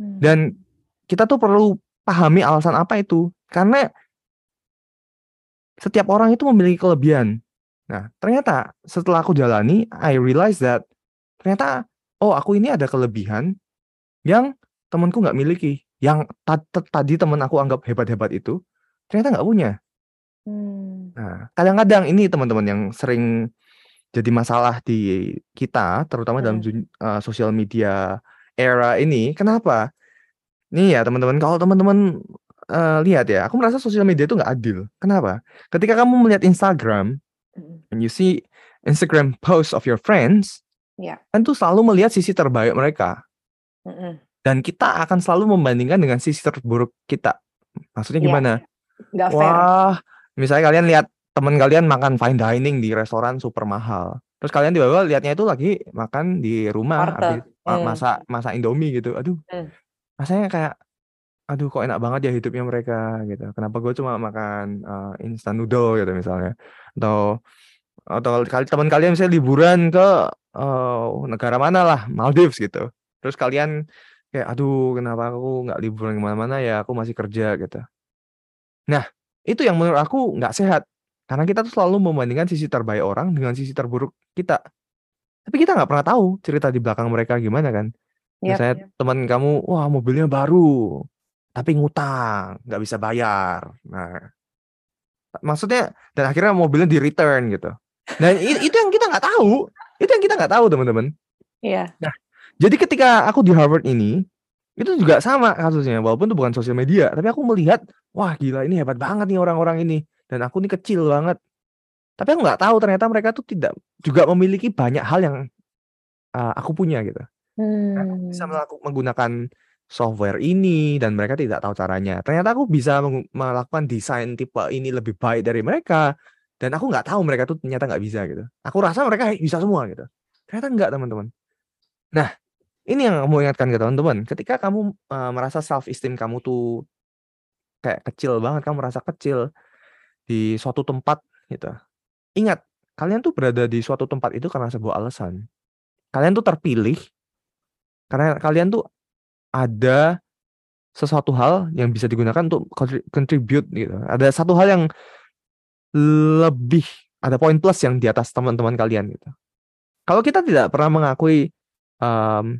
Speaker 2: Dan
Speaker 1: Mmm.
Speaker 2: kita tuh perlu pahami alasan apa itu. Karena setiap orang itu memiliki kelebihan. Nah, ternyata setelah aku jalani, I realize that ternyata, oh aku ini ada kelebihan yang temanku nggak miliki. Yang tadi temen aku anggap hebat-hebat itu, ternyata nggak punya.
Speaker 1: Mmm.
Speaker 2: Nah, kadang-kadang ini teman-teman yang sering jadi masalah di kita, terutama dalam
Speaker 1: Mhm.
Speaker 2: jun eee, sosial media era ini. Kenapa? Nih ya teman-teman, kalau teman-teman, eee, lihat ya, aku merasa sosial media itu nggak adil. Kenapa? Ketika kamu melihat Instagram, and you see Instagram post of your friends, kan tuh selalu melihat sisi terbaik mereka.
Speaker 1: Mhm.
Speaker 2: Dan kita akan selalu membandingkan dengan sisi terburuk kita. Maksudnya
Speaker 1: Iya
Speaker 2: gimana?
Speaker 1: Nggak fair.
Speaker 2: Wah, misalnya kalian lihat teman kalian makan fine dining di restoran super mahal. Terus kalian tiba-tiba lihatnya itu lagi makan di rumah habis
Speaker 1: Mmm.
Speaker 2: masak masak Indomie gitu. Aduh,
Speaker 1: Mmm.
Speaker 2: rasanya kayak, aduh kok enak banget ya hidupnya mereka gitu. Kenapa gue cuma makan, eee, instant noodle gitu misalnya. Atau atau kali teman kalian misalnya liburan ke, eee, negara mana lah, Maldives gitu. Terus kalian kayak, "Aduh kenapa aku nggak liburan ke mana-mana ya, aku masih kerja," gitu. Nah, itu yang menurut aku nggak sehat. Karena kita tuh selalu membandingkan sisi terbaik orang dengan sisi terburuk kita. Tapi kita nggak pernah tahu cerita di belakang mereka gimana kan.
Speaker 1: Yap.
Speaker 2: Misalnya teman kamu, wah mobilnya baru, tapi ngutang, nggak bisa bayar. Nah, maksudnya dan akhirnya mobilnya di-return gitu. Dan itu yang kita nggak tahu, itu yang kita nggak tahu teman-teman.
Speaker 1: Iya.
Speaker 2: Nah, jadi ketika aku di Harvard ini, itu juga sama kasusnya, walaupun itu bukan sosial media, tapi aku melihat, wah gila ini hebat banget nih orang-orang ini, dan aku nih kecil banget. Tapi aku nggak tahu ternyata mereka tuh tidak juga memiliki banyak hal yang, eee, aku punya gitu. Aku bisa
Speaker 1: Mmm.
Speaker 2: melaku menggunakan software ini dan mereka tidak tahu caranya. Ternyata aku bisa melakukan desain tipe ini lebih baik dari mereka, dan aku nggak tahu mereka tuh ternyata nggak bisa gitu. Aku rasa mereka bisa semua gitu. Ternyata enggak teman-teman. Nah, ini yang mau ingatkan ke teman-teman, ketika kamu, eee, merasa self esteem kamu tuh kayak kecil banget, kamu merasa kecil di suatu tempat gitu. Ingat, kalian tuh berada di suatu tempat itu karena sebuah alasan. Kalian tuh terpilih karena kalian tuh ada sesuatu hal yang bisa digunakan untuk contribute gitu. Ada satu hal yang lebih, ada poin plus yang di atas teman-teman kalian gitu. Kalau kita tidak pernah mengakui, mmm,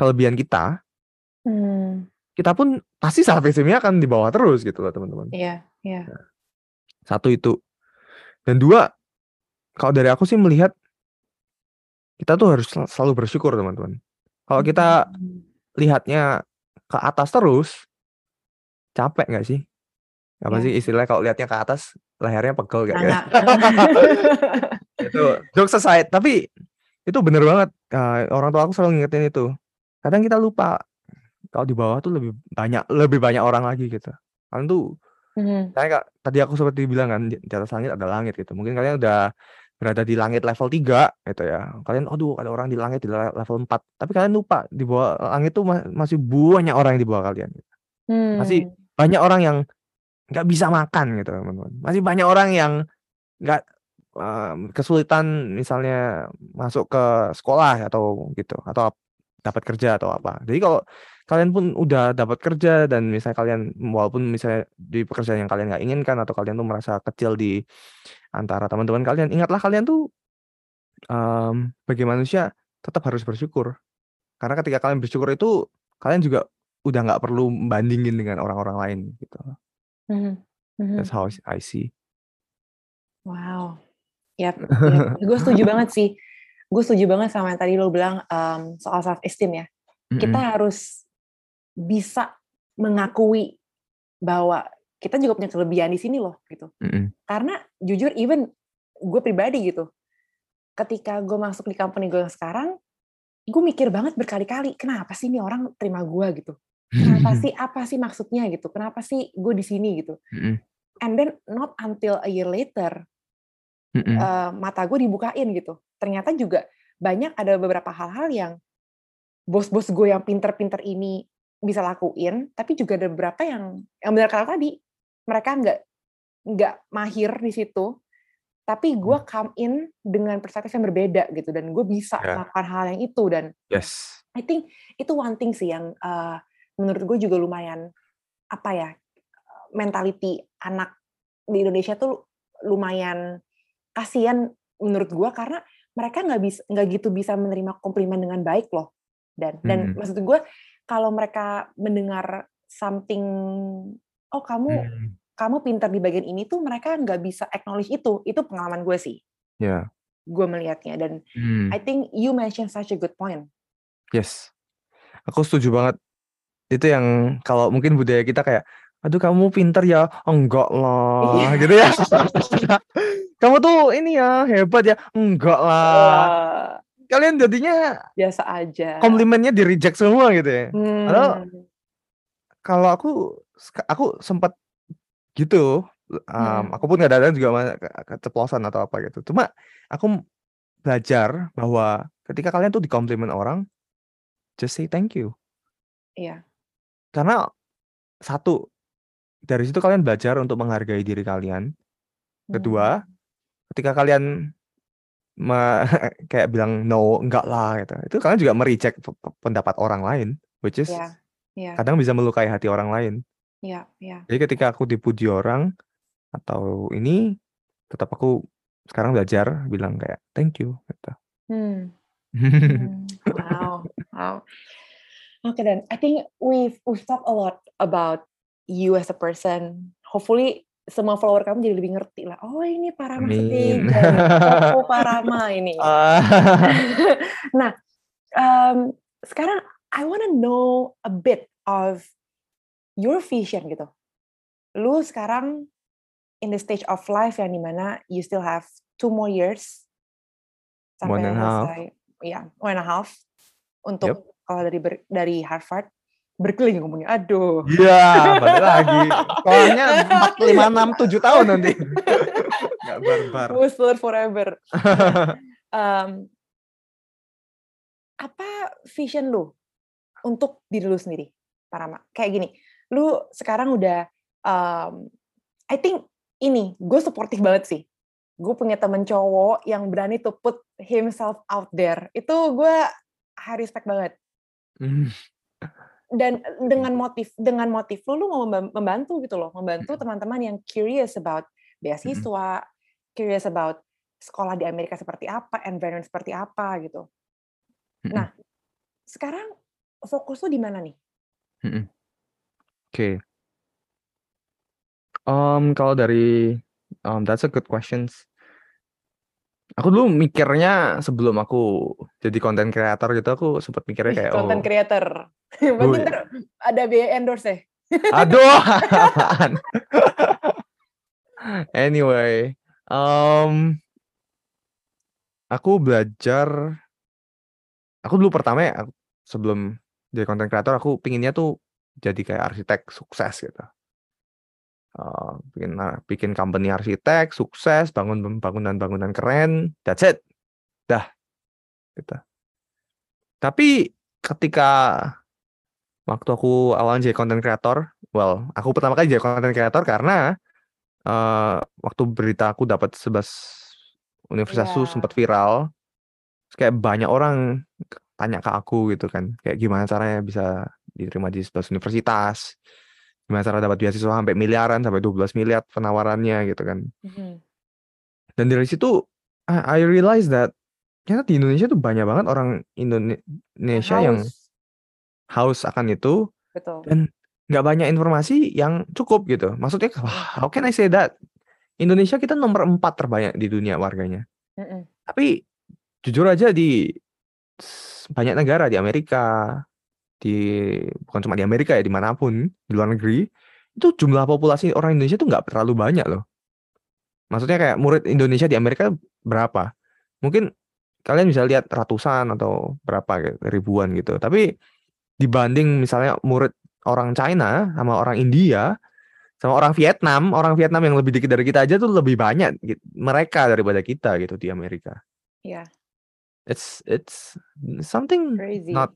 Speaker 2: kelebihan kita
Speaker 1: Mmm.
Speaker 2: kita pun pasti self esteem-nya akan di bawah terus gitu loh teman-teman.
Speaker 1: Iya iya.
Speaker 2: Nah, satu itu. Dan 2, kalau dari aku sih melihat kita tuh harus sel selalu bersyukur teman-teman. Kalau kita
Speaker 1: Mmm.
Speaker 2: Lihatnya ke atas terus, capek nggak sih? Apa
Speaker 1: Iya.
Speaker 2: sih istilahnya kalau lihatnya ke atas, lehernya pegel gitu.
Speaker 1: Nganga.
Speaker 2: Itu, jokes aside, tapi itu bener banget, eee, orang tua aku selalu ngingetin itu. Kadang kita lupa, kalau di bawah tuh lebih banyak lebih banyak orang lagi gitu. Kalian tuh
Speaker 1: Mhm.
Speaker 2: kayak Kak, tadi aku seperti bilang kan, di atas langit ada langit gitu. Mungkin kalian udah berada di langit level 3 gitu ya. Kalian, aduh ada orang di langit di le level 4, tapi kalian lupa di bawah langit tuh ma masih banyak orang yang di bawah kalian gitu. Masih
Speaker 1: Mmm.
Speaker 2: banyak orang yang nggak bisa makan gitu teman-teman. Masih banyak orang yang nggak mmm, kesulitan misalnya masuk ke sekolah atau gitu, atau dapat kerja atau apa. Jadi kalau kalian pun udah dapat kerja dan misalnya kalian walaupun misalnya di pekerjaan yang kalian nggak inginkan atau kalian tuh merasa kecil di antara teman-teman kalian, ingatlah kalian tuh, mmm, bagi manusia tetap harus bersyukur. Karena ketika kalian bersyukur itu, kalian juga udah nggak perlu bandingin dengan orang-orang lain gitu.
Speaker 1: Mhm, mhm.
Speaker 2: That's how I see.
Speaker 1: Wow. Yap yap, gue setuju banget sih. Gue setuju banget sama yang tadi lo bilang, mmm, soal self esteem ya. Kita
Speaker 2: Mhm.
Speaker 1: harus bisa mengakui bahwa kita juga punya kelebihan di sini loh, gitu.
Speaker 2: Mhm.
Speaker 1: Karena jujur even gue pribadi gitu, ketika gue masuk di company gue yang sekarang, gue mikir banget berkali-kali, "Kenapa sih ini orang terima gue?" Gitu. "Kenapa sih? Apa sih maksudnya?" Gitu. "Kenapa sih gue di sini?" Gitu.
Speaker 2: Mhm.
Speaker 1: And then not until a year later,
Speaker 2: Mhm.
Speaker 1: eee, mata gue dibukain gitu. Ternyata juga banyak ada beberapa hal-hal yang bos-bos gue yang pinter-pinter ini bisa lakuin, tapi juga ada beberapa yang yang benar kata tadi, mereka nggak nggak mahir di situ, tapi gue
Speaker 2: Mmm.
Speaker 1: come in dengan perspektif yang berbeda gitu dan gue bisa
Speaker 2: Ya.
Speaker 1: melakukan hal yang itu dan
Speaker 2: Yes.
Speaker 1: I think itu one thing sih yang, eee, menurut gue juga lumayan, apa ya, mentality anak di Indonesia tuh lumayan kasihan menurut gue karena mereka nggak bis nggak gitu bisa menerima komplimen dengan baik loh. Dan dan
Speaker 2: Mhm.
Speaker 1: maksud gue kalau mereka mendengar something, "Oh kamu
Speaker 2: Mmm.
Speaker 1: kamu pintar di bagian ini," tuh mereka nggak bisa acknowledge itu. Itu pengalaman gue sih.
Speaker 2: Ya.
Speaker 1: Gue melihatnya dan
Speaker 2: Mmm.
Speaker 1: I think you mention such a good point.
Speaker 2: Yes. Aku setuju banget. Itu yang kalau mungkin budaya kita kayak, "Aduh kamu pinter ya." "Enggak
Speaker 1: Iya.
Speaker 2: lah," gitu ya. "Kamu tuh ini ya, hebat ya." "Enggak lah." Kalian jadinya
Speaker 1: Biasa aja.
Speaker 2: komplimennya di-reject semua gitu ya. Padahal
Speaker 1: Mmm.
Speaker 2: kalau aku aku sempet gitu, mmm,
Speaker 1: Mhm.
Speaker 2: aku pun kadang-kadang juga keceplosan atau apa gitu. Cuma aku belajar bahwa ketika kalian tuh dikomplimen orang, just say thank you.
Speaker 1: Iya.
Speaker 2: Karena satu, dari situ kalian belajar untuk menghargai diri kalian. Kedua,
Speaker 1: Mmm.
Speaker 2: ketika kalian me kayak bilang, "No, enggak lah," gitu, itu kalian juga pe pendapat orang lain, which is
Speaker 1: Iya iya.
Speaker 2: kadang bisa melukai hati orang lain.
Speaker 1: Iya iya.
Speaker 2: Jadi ketika aku dipuji orang atau ini, tetap aku sekarang belajar bilang kayak, "Thank you," gitu.
Speaker 1: Mmm. Mmm. Wow wow. Oke dan I think we've we've talked a lot about you as a person. Hopefully semua follower kamu jadi lebih ngerti lah, "Oh ini Parama nih, Koko Parama ini."
Speaker 2: Ah.
Speaker 1: Nah, mmm, sekarang I wanna know a bit of your vision gitu. Lu sekarang in the stage of life yang di mana you still have 2 more years sampai
Speaker 2: 1 and half.
Speaker 1: selesai iya, 1 and a half
Speaker 2: Yep.
Speaker 1: untuk kalau dari dari Harvard. Berkeley lagi ngomongnya, aduh.
Speaker 2: Iya, balik lagi. Soalnya 4, 5, 6, 7 tahun nanti. Nggak barbar.
Speaker 1: Whistler forever. Mmm apa vision lu untuk diri lu sendiri, Parama? Kayak gini, lu sekarang udah, mmm, I think ini, gue suportif banget sih. Gue punya temen cowok yang berani to put himself out there. Itu gue high respect banget.
Speaker 2: Mmm.
Speaker 1: Dan dengan motif dengan motif lu, lu mau memba membantu gitu loh, membantu teman-teman yang curious about beasiswa, curious about sekolah di Amerika seperti apa, environment seperti apa, gitu. Nah, sekarang fokus lu di mana nih?
Speaker 2: Oke. Mmm, kalau dari mmm, that's a good questions. Aku dulu mikirnya sebelum aku jadi content creator gitu, aku sempet mikirnya kayak,
Speaker 1: content
Speaker 2: oh
Speaker 1: creator. Berarti
Speaker 2: Woi.
Speaker 1: entar ada biaya endorse ya?
Speaker 2: Aduh? Anyway, mmm aku belajar aku dulu pertama ya, sebelum jadi content creator, aku pengennya tuh jadi kayak arsitek sukses gitu. Eee, bikin a bikin company arsitek, sukses, bangun bangunan-bangunan keren, that's it. Dah, gitu. Tapi ketika waktu aku awalnya jadi content creator, well, aku pertama kali jadi content creator karena, eee, waktu berita aku dapat 11 universitas tuh sempat viral. Terus kayak banyak orang tanya ke aku gitu kan, kayak gimana caranya bisa diterima di 11 universitas, gimana cara dapat beasiswa sampai miliaran sampai 12 miliar penawarannya gitu kan.
Speaker 1: Mhm.
Speaker 2: Dan dari situ I, I realize that ternyata di Indonesia tuh banyak banget orang Indonesia yang
Speaker 1: haus.
Speaker 2: akan itu
Speaker 1: Betul.
Speaker 2: dan nggak banyak informasi yang cukup gitu. Maksudnya,
Speaker 1: Mhm.
Speaker 2: wah, how can I say that? Indonesia kita nomor 4 terbanyak di dunia warganya.
Speaker 1: Mhm.
Speaker 2: Tapi jujur aja di banyak negara di Amerika, di bukan cuma di Amerika ya, di mana pun di luar negeri, itu jumlah populasi orang Indonesia tuh nggak terlalu banyak loh. Maksudnya kayak murid Indonesia di Amerika berapa? Mungkin kalian bisa lihat ratusan atau berapa gitu, ribuan gitu. Tapi dibanding misalnya murid orang China sama orang India sama orang Vietnam, orang Vietnam yang lebih dikit dari kita aja tuh lebih banyak gitu, mereka daripada kita gitu di Amerika.
Speaker 1: Iya.
Speaker 2: It's it's something
Speaker 1: Crazy.
Speaker 2: not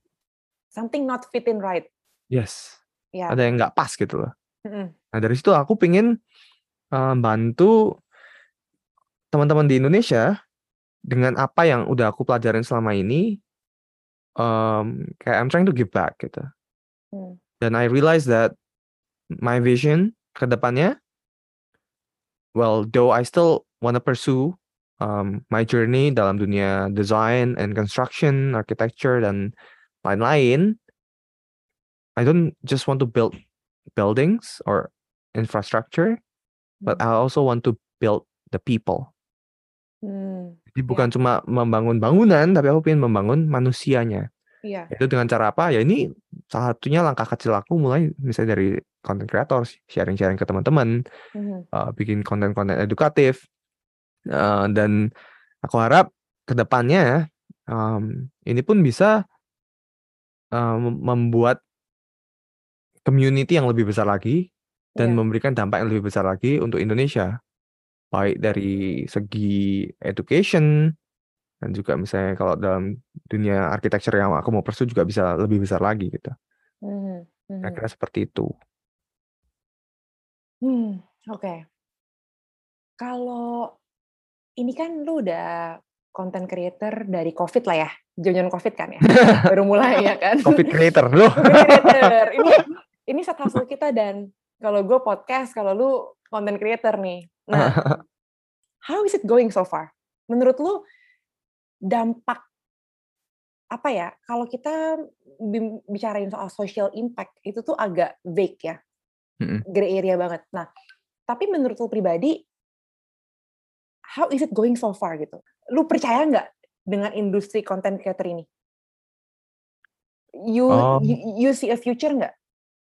Speaker 1: Something not fitting right.
Speaker 2: yes.
Speaker 1: Iya.
Speaker 2: Ada yang nggak pas gitu loh.
Speaker 1: Mhm.
Speaker 2: Nah dari situ aku pingin eh, bantu teman-teman di Indonesia dengan apa yang udah aku pelajarin selama ini. em, kayak I'm trying to give back gitu. Dan I realize that my vision ke depannya, well, though I still wanna pursue um, my journey dalam dunia design and construction, architecture dan lain-lain, I don't just want to build buildings or infrastructure, but
Speaker 1: Hmm.
Speaker 2: I also want to build the people.
Speaker 1: Hmm.
Speaker 2: Jadi
Speaker 1: Iya.
Speaker 2: bukan cuma membangun bangunan, tapi aku pengen membangun manusianya.
Speaker 1: Iya.
Speaker 2: Itu dengan cara apa? Ya ini salah satunya langkah kecil aku mulai misalnya dari content creator, sharing-sharing ke teman-teman,
Speaker 1: Mhm.
Speaker 2: uh, bikin konten-konten edukatif, uh, dan aku harap ke depannya um, ini pun bisa membuat community yang lebih besar lagi dan
Speaker 1: Iya.
Speaker 2: memberikan dampak yang lebih besar lagi untuk Indonesia, baik dari segi education dan juga misalnya kalau dalam dunia architecture yang aku mau pursue juga bisa lebih besar lagi gitu.
Speaker 1: Mhm. Mhm.
Speaker 2: Kira-kira seperti itu.
Speaker 1: Hmm, oke. Kalau ini kan lu udah content creator dari COVID lah ya, zaman COVID kan ya, baru mulai ya kan.
Speaker 2: Covid creator loh.
Speaker 1: Creator. Ini ini side hustle kita dan kalau gue podcast, kalau lu content creator nih. Nah, how is it going so far? Menurut lu dampak apa ya? Kalau kita bicarain soal social impact itu tuh agak vague ya, gray area banget. Nah, tapi menurut lu pribadi, how is it going so far gitu? Lu percaya nggak dengan industri content creator ini? You
Speaker 2: Oh.
Speaker 1: you, you see a future nggak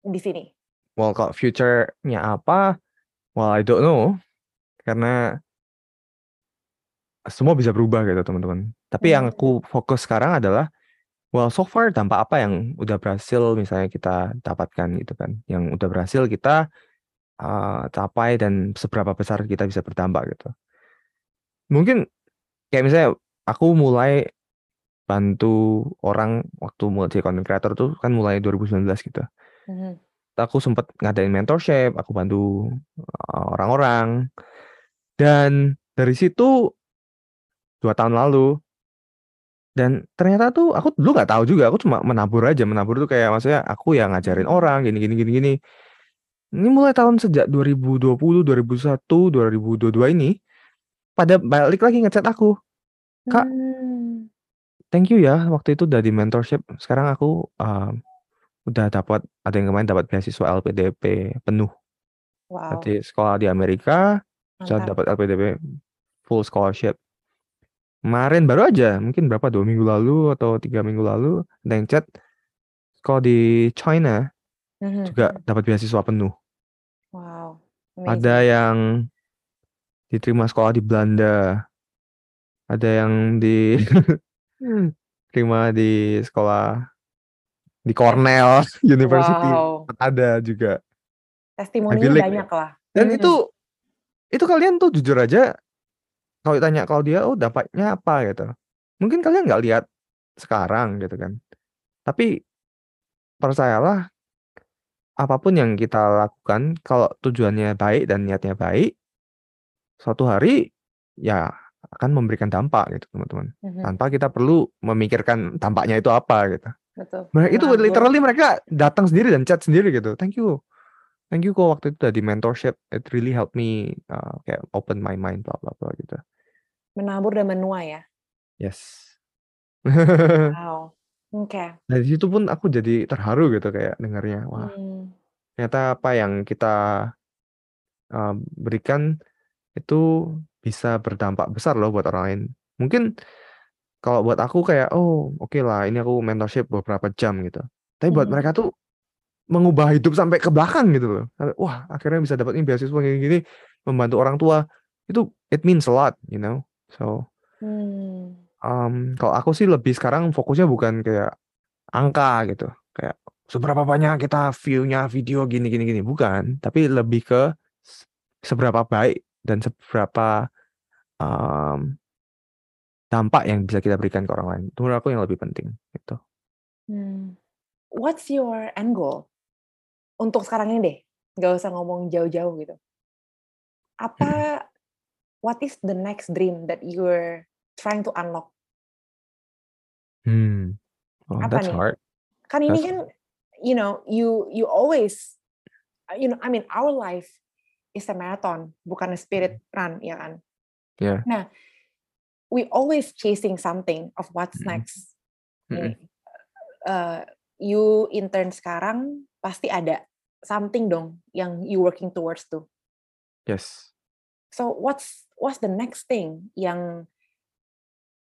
Speaker 1: di sini?
Speaker 2: Well, kalau future-nya apa? Well, I don't know. Karena semua bisa berubah gitu, teman-teman. Tapi yang
Speaker 1: Hmm.
Speaker 2: aku fokus sekarang adalah, well, so far dampak apa yang udah berhasil misalnya kita dapatkan gitu kan. Yang udah berhasil kita uh, capai dan seberapa besar kita bisa berdampak gitu. Mungkin kayak misalnya aku mulai bantu orang waktu mulai jadi content creator tuh kan mulai 2019 gitu.
Speaker 1: Mhm.
Speaker 2: Aku sempat ngadain mentorship, aku bantu uh, orang-orang. Dan dari situ dua tahun lalu dan ternyata tuh aku dulu nggak tahu juga, aku cuma menabur aja, menabur tuh kayak maksudnya aku yang ngajarin orang gini gini gini gini. Ini mulai tahun sejak 2020, 2021, 2022 ini pada balik lagi ngechat aku. Kak,
Speaker 1: Hmm.
Speaker 2: thank you ya waktu itu udah di mentorship. Sekarang aku um, udah dapat ada yang kemarin dapat beasiswa LPDP penuh
Speaker 1: Wow,
Speaker 2: di sekolah di Amerika, bisa
Speaker 1: mantap.
Speaker 2: dapat LPDP full scholarship. Kemarin baru aja, mungkin berapa dua minggu lalu atau tiga minggu lalu ada yang chat sekolah di China
Speaker 1: Mhm.
Speaker 2: juga dapat beasiswa penuh.
Speaker 1: Wow,
Speaker 2: Ada
Speaker 1: amazing.
Speaker 2: yang diterima sekolah di Belanda, ada yang di terima di sekolah di Cornell University,
Speaker 1: Wow,
Speaker 2: ada juga Ivy
Speaker 1: testimoninya
Speaker 2: League.
Speaker 1: banyak lah.
Speaker 2: Dan
Speaker 1: Mhm.
Speaker 2: itu itu kalian tuh jujur aja kalau ditanya Claudia, oh dampaknya apa gitu. Mungkin kalian nggak lihat sekarang gitu kan. Tapi percayalah apa pun yang kita lakukan kalau tujuannya baik dan niatnya baik, suatu hari ya akan memberikan dampak gitu teman-teman.
Speaker 1: Mhm.
Speaker 2: Tanpa kita perlu memikirkan dampaknya itu apa gitu.
Speaker 1: Betul.
Speaker 2: Mereka itu
Speaker 1: Menabur.
Speaker 2: literally mereka datang sendiri dan chat sendiri gitu. Thank you. Thank you kok waktu itu tadi mentorship. It really helped me uh, kayak open my mind bla bla bla gitu.
Speaker 1: Menabur dan menuai ya.
Speaker 2: Yes.
Speaker 1: Wow. Oke.
Speaker 2: Dari situ pun aku jadi terharu gitu kayak dengarnya. Wah,
Speaker 1: Hmm.
Speaker 2: ternyata apa yang kita uh, berikan itu bisa berdampak besar loh buat orang lain. Mungkin kalau buat aku kayak oh oke lah ini aku mentorship beberapa jam gitu. Tapi buat
Speaker 1: Mhm.
Speaker 2: mereka tuh mengubah hidup sampai ke belakang gitu loh. Sampai, wah akhirnya bisa dapat ini beasiswa kayak gini membantu orang tua itu it means a lot, you know. So
Speaker 1: Hmm.
Speaker 2: um, kalau aku sih lebih sekarang fokusnya bukan kayak angka gitu, kayak seberapa banyak kita view-nya video gini gini gini, bukan. Tapi lebih ke seberapa baik dan seberapa um, dampak yang bisa kita berikan ke orang lain. Itu menurut aku yang lebih penting gitu.
Speaker 1: Hmm. What's your end goal? Untuk sekarang ini deh, nggak usah ngomong jauh-jauh gitu. Apa, what is the next dream that you're trying to unlock?
Speaker 2: Hmm. Oh,
Speaker 1: Apa
Speaker 2: that's
Speaker 1: nih?
Speaker 2: hard.
Speaker 1: Kan ini
Speaker 2: That's
Speaker 1: kan, you know, you you always, you know, I mean, our life is a marathon, bukan a spirit run, ya kan?
Speaker 2: Yeah.
Speaker 1: Nah, we always chasing something of what's
Speaker 2: Mm-mm.
Speaker 1: next. Nih, eh, you intern sekarang pasti ada something dong yang you working towards tuh.
Speaker 2: Yes.
Speaker 1: So what's what's the next thing yang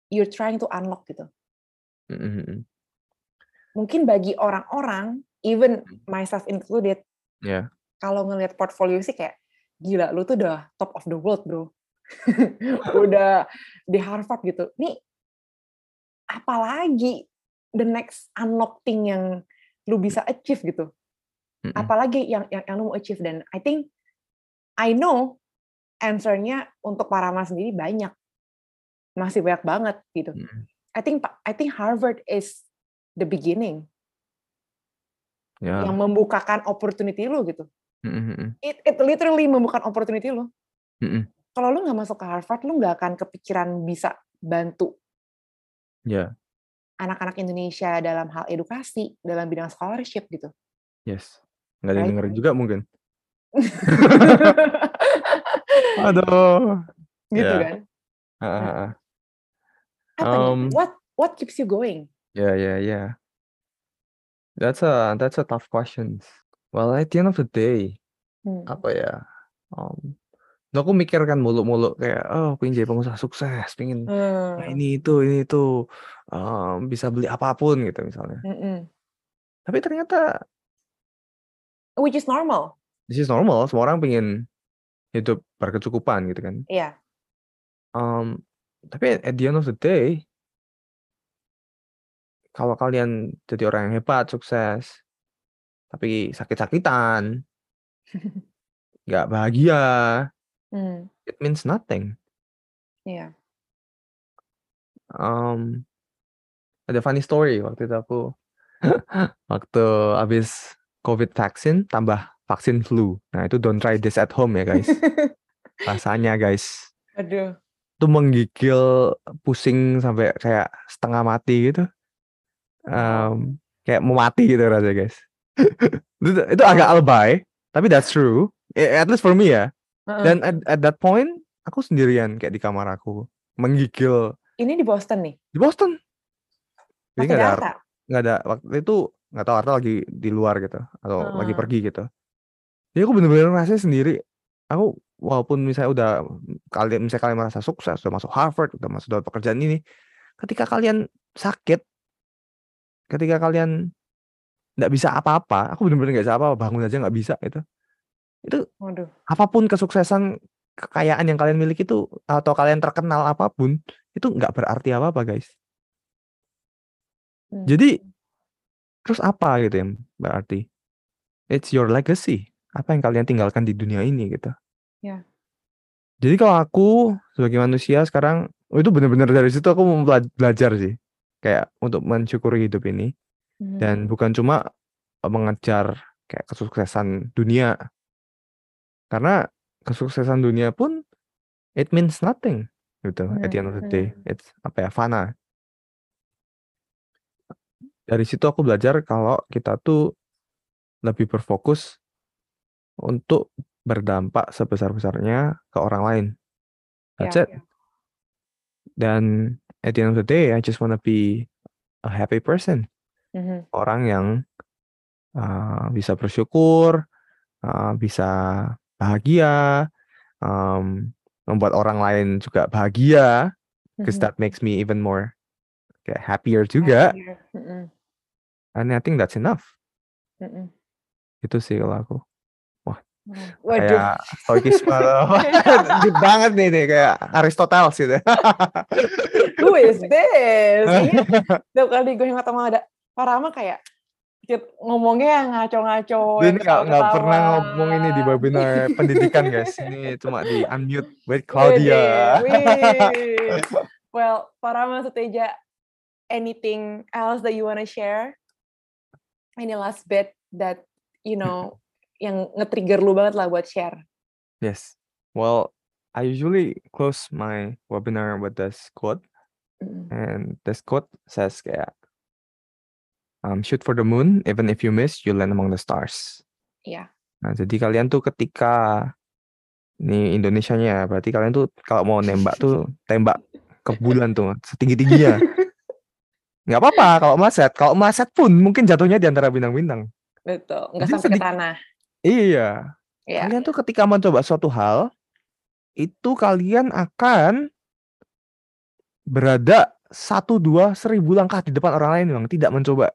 Speaker 1: you're trying to unlock gitu?
Speaker 2: Mm-mm.
Speaker 1: Mungkin bagi orang-orang, even myself included,
Speaker 2: Yeah.
Speaker 1: kalau ngelihat portfolio sih kayak gila lu tuh udah top of the world bro, udah di Harvard gitu. Nih apalagi the next unlock thing yang lu bisa achieve gitu? Apalagi yang yang, yang lu mau achieve dan I think I know answernya untuk para mas sendiri banyak masih banyak banget gitu. I think I think Harvard is the beginning
Speaker 2: Yeah.
Speaker 1: yang membukakan opportunity lu gitu
Speaker 2: Mm-mm.
Speaker 1: it, it literally membuka opportunity lu
Speaker 2: Mm-mm.
Speaker 1: kalau lu nggak masuk ke Harvard lu nggak akan kepikiran bisa bantu
Speaker 2: Yeah.
Speaker 1: anak-anak Indonesia dalam hal edukasi dalam bidang scholarship gitu
Speaker 2: Yes. Nggak ada
Speaker 1: Right, right.
Speaker 2: juga mungkin. Aduh.
Speaker 1: gitu
Speaker 2: Ya.
Speaker 1: kan nih
Speaker 2: Um,
Speaker 1: what what keeps you going
Speaker 2: yeah, yeah, yeah. That's a that's a tough question. Well, at the end of the day,
Speaker 1: Hmm.
Speaker 2: apa ya? Um, aku mikir kan mulu-mulu kayak, oh, pengen jadi pengusaha sukses, pengen
Speaker 1: Hmm.
Speaker 2: ini itu ini itu, um, bisa beli apa pun gitu misalnya.
Speaker 1: Mm-mm.
Speaker 2: Tapi ternyata
Speaker 1: which is normal
Speaker 2: this is normal. Semua orang pengen hidup berkecukupan gitu kan.
Speaker 1: Iya.
Speaker 2: Um, tapi at the end of the day, kalau kalian jadi orang yang hebat, sukses, tapi sakit-sakitan, nggak bahagia,
Speaker 1: Hmm,
Speaker 2: it means nothing.
Speaker 1: iya.
Speaker 2: Um, ada funny story waktu itu aku waktu habis COVID vaksin tambah vaksin flu. Nah itu don't try this at home ya guys. Rasanya guys,
Speaker 1: Aduh.
Speaker 2: itu menggigil, pusing sampai kayak setengah mati gitu. um, kayak mau mati gitu rasanya guys. itu, itu agak alay, tapi that's true. At least for me ya.
Speaker 1: Heeh.
Speaker 2: Dan at, at that point aku sendirian kayak di kamar aku menggigil
Speaker 1: ini di Boston nih.
Speaker 2: di Boston. Jadi nggak ada
Speaker 1: Jakarta.
Speaker 2: nggak ada waktu itu nggak tahu Arta lagi di luar gitu atau lagi
Speaker 1: Ah.
Speaker 2: pergi gitu. Jadi aku bener-bener ngerasa sendiri. Aku walaupun misalnya udah kalian misalnya kalian merasa sukses, udah masuk Harvard, udah masuk dapat pekerjaan ini, ketika kalian sakit, ketika kalian nggak bisa apa-apa, aku bener-bener nggak bisa apa-apa, bangun aja nggak bisa itu. Itu
Speaker 1: Waduh.
Speaker 2: apa pun kesuksesan, kekayaan yang kalian miliki itu atau kalian terkenal apa pun, itu nggak berarti apa-apa guys.
Speaker 1: Hmm.
Speaker 2: Jadi terus apa gitu yang berarti? It's your legacy. Apa yang kalian tinggalkan di dunia ini gitu.
Speaker 1: Ya.
Speaker 2: Jadi kalau aku sebagai manusia sekarang oh itu benar-benar dari situ aku mau bela- belajar sih. Kayak untuk mensyukuri hidup ini
Speaker 1: Hmm.
Speaker 2: dan bukan cuma eh, mengejar kayak kesuksesan dunia. Karena kesuksesan dunia pun it means nothing gitu. At the end of the
Speaker 1: Hmm,
Speaker 2: day,
Speaker 1: hmm.
Speaker 2: it's apa ya fana. Dari situ aku belajar kalau kita tuh lebih berfokus untuk berdampak sebesar-besarnya ke orang lain. That's
Speaker 1: Ya.
Speaker 2: it. Dan at the end of the day, I just wanna be a happy person.
Speaker 1: Mhm.
Speaker 2: Orang yang uh, bisa bersyukur, uh, bisa bahagia, um, membuat orang lain juga bahagia, because
Speaker 1: Mhm.
Speaker 2: that makes me even more kayak happier juga.
Speaker 1: Happier. Mhm.
Speaker 2: And I think that's enough.
Speaker 1: Mhm.
Speaker 2: Itu sih kalau aku.
Speaker 1: Waduh.
Speaker 2: Kayak stoikisme deep banget nih nih kayak Aristoteles gitu.
Speaker 1: Who is this? Ini Tiap kali gue yang ketemu ada Parama kayak kit- ngomongnya yang ngaco-ngaco.
Speaker 2: Dia ini nggak pernah ngomong ini di webinar pendidikan guys. Ini cuma di unmute with Claudia.
Speaker 1: Wih, wih. well, Parama Suteja, anything else that you wanna share? Any last bit that you know yang nge-trigger lu banget lah buat share.
Speaker 2: Yes. Well, I usually close my webinar with this quote,
Speaker 1: Mm.
Speaker 2: and this quote says kayak, um, shoot for the moon, even if you miss, you land among the stars.
Speaker 1: Iya.
Speaker 2: Nah, jadi kalian tuh ketika nih Indonesianya, berarti kalian tuh kalau mau nembak tuh tembak ke bulan tuh setinggi tingginya. Nggak apa-apa kalau meleset. Kalau meleset pun mungkin jatuhnya di antara bintang-bintang.
Speaker 1: Betul, nggak sampai ke tanah.
Speaker 2: Iya.
Speaker 1: Iya.
Speaker 2: Kalian tuh ketika mencoba suatu hal, itu kalian akan berada satu dua seribu langkah di depan orang lain bang, tidak mencoba.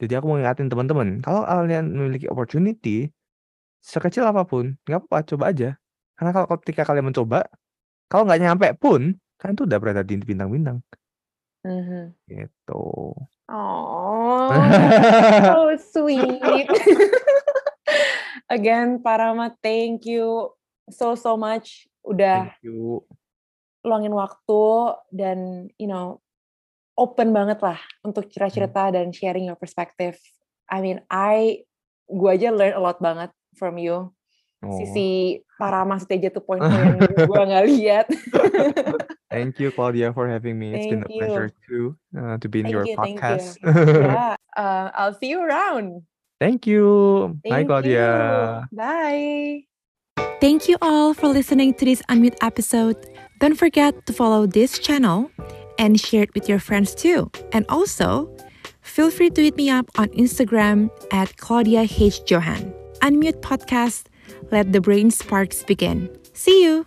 Speaker 2: Jadi aku mau ngingatin teman-teman, kalau kalian memiliki opportunity, sekecil apa pun, nggak apa-apa, coba aja. Karena kalau ketika kalian mencoba, kalau nggak nyampe pun, kalian tuh udah berada di bintang-bintang.
Speaker 1: Mhm.
Speaker 2: Gitu.
Speaker 1: Oh, so sweet. Again, Parama, thank you so so much udah
Speaker 2: Thank you.
Speaker 1: luangin waktu dan you know open banget lah untuk cerita-cerita dan sharing your perspective. I mean, I gua aja learn a lot banget from you.
Speaker 2: Oh,
Speaker 1: Sisi Parama Suteja tuh poin-poin yang gua nggak lihat.
Speaker 2: Thank you, Claudia, for having me. It's been a
Speaker 1: Thank you.
Speaker 2: pleasure too uh, to be in
Speaker 1: Thank
Speaker 2: your
Speaker 1: you, thank you.
Speaker 2: podcast.
Speaker 1: yeah, uh, I'll see you around.
Speaker 2: Thank you. Bye,
Speaker 1: Thank
Speaker 2: Claudia.
Speaker 1: you. Bye.
Speaker 3: Thank you all for listening to this Unmute episode. Don't forget to follow this channel and share it with your friends too. And also, feel free to hit me up on Instagram at Claudia H. Johan. Unmute Podcast. Let the brain sparks begin. See you.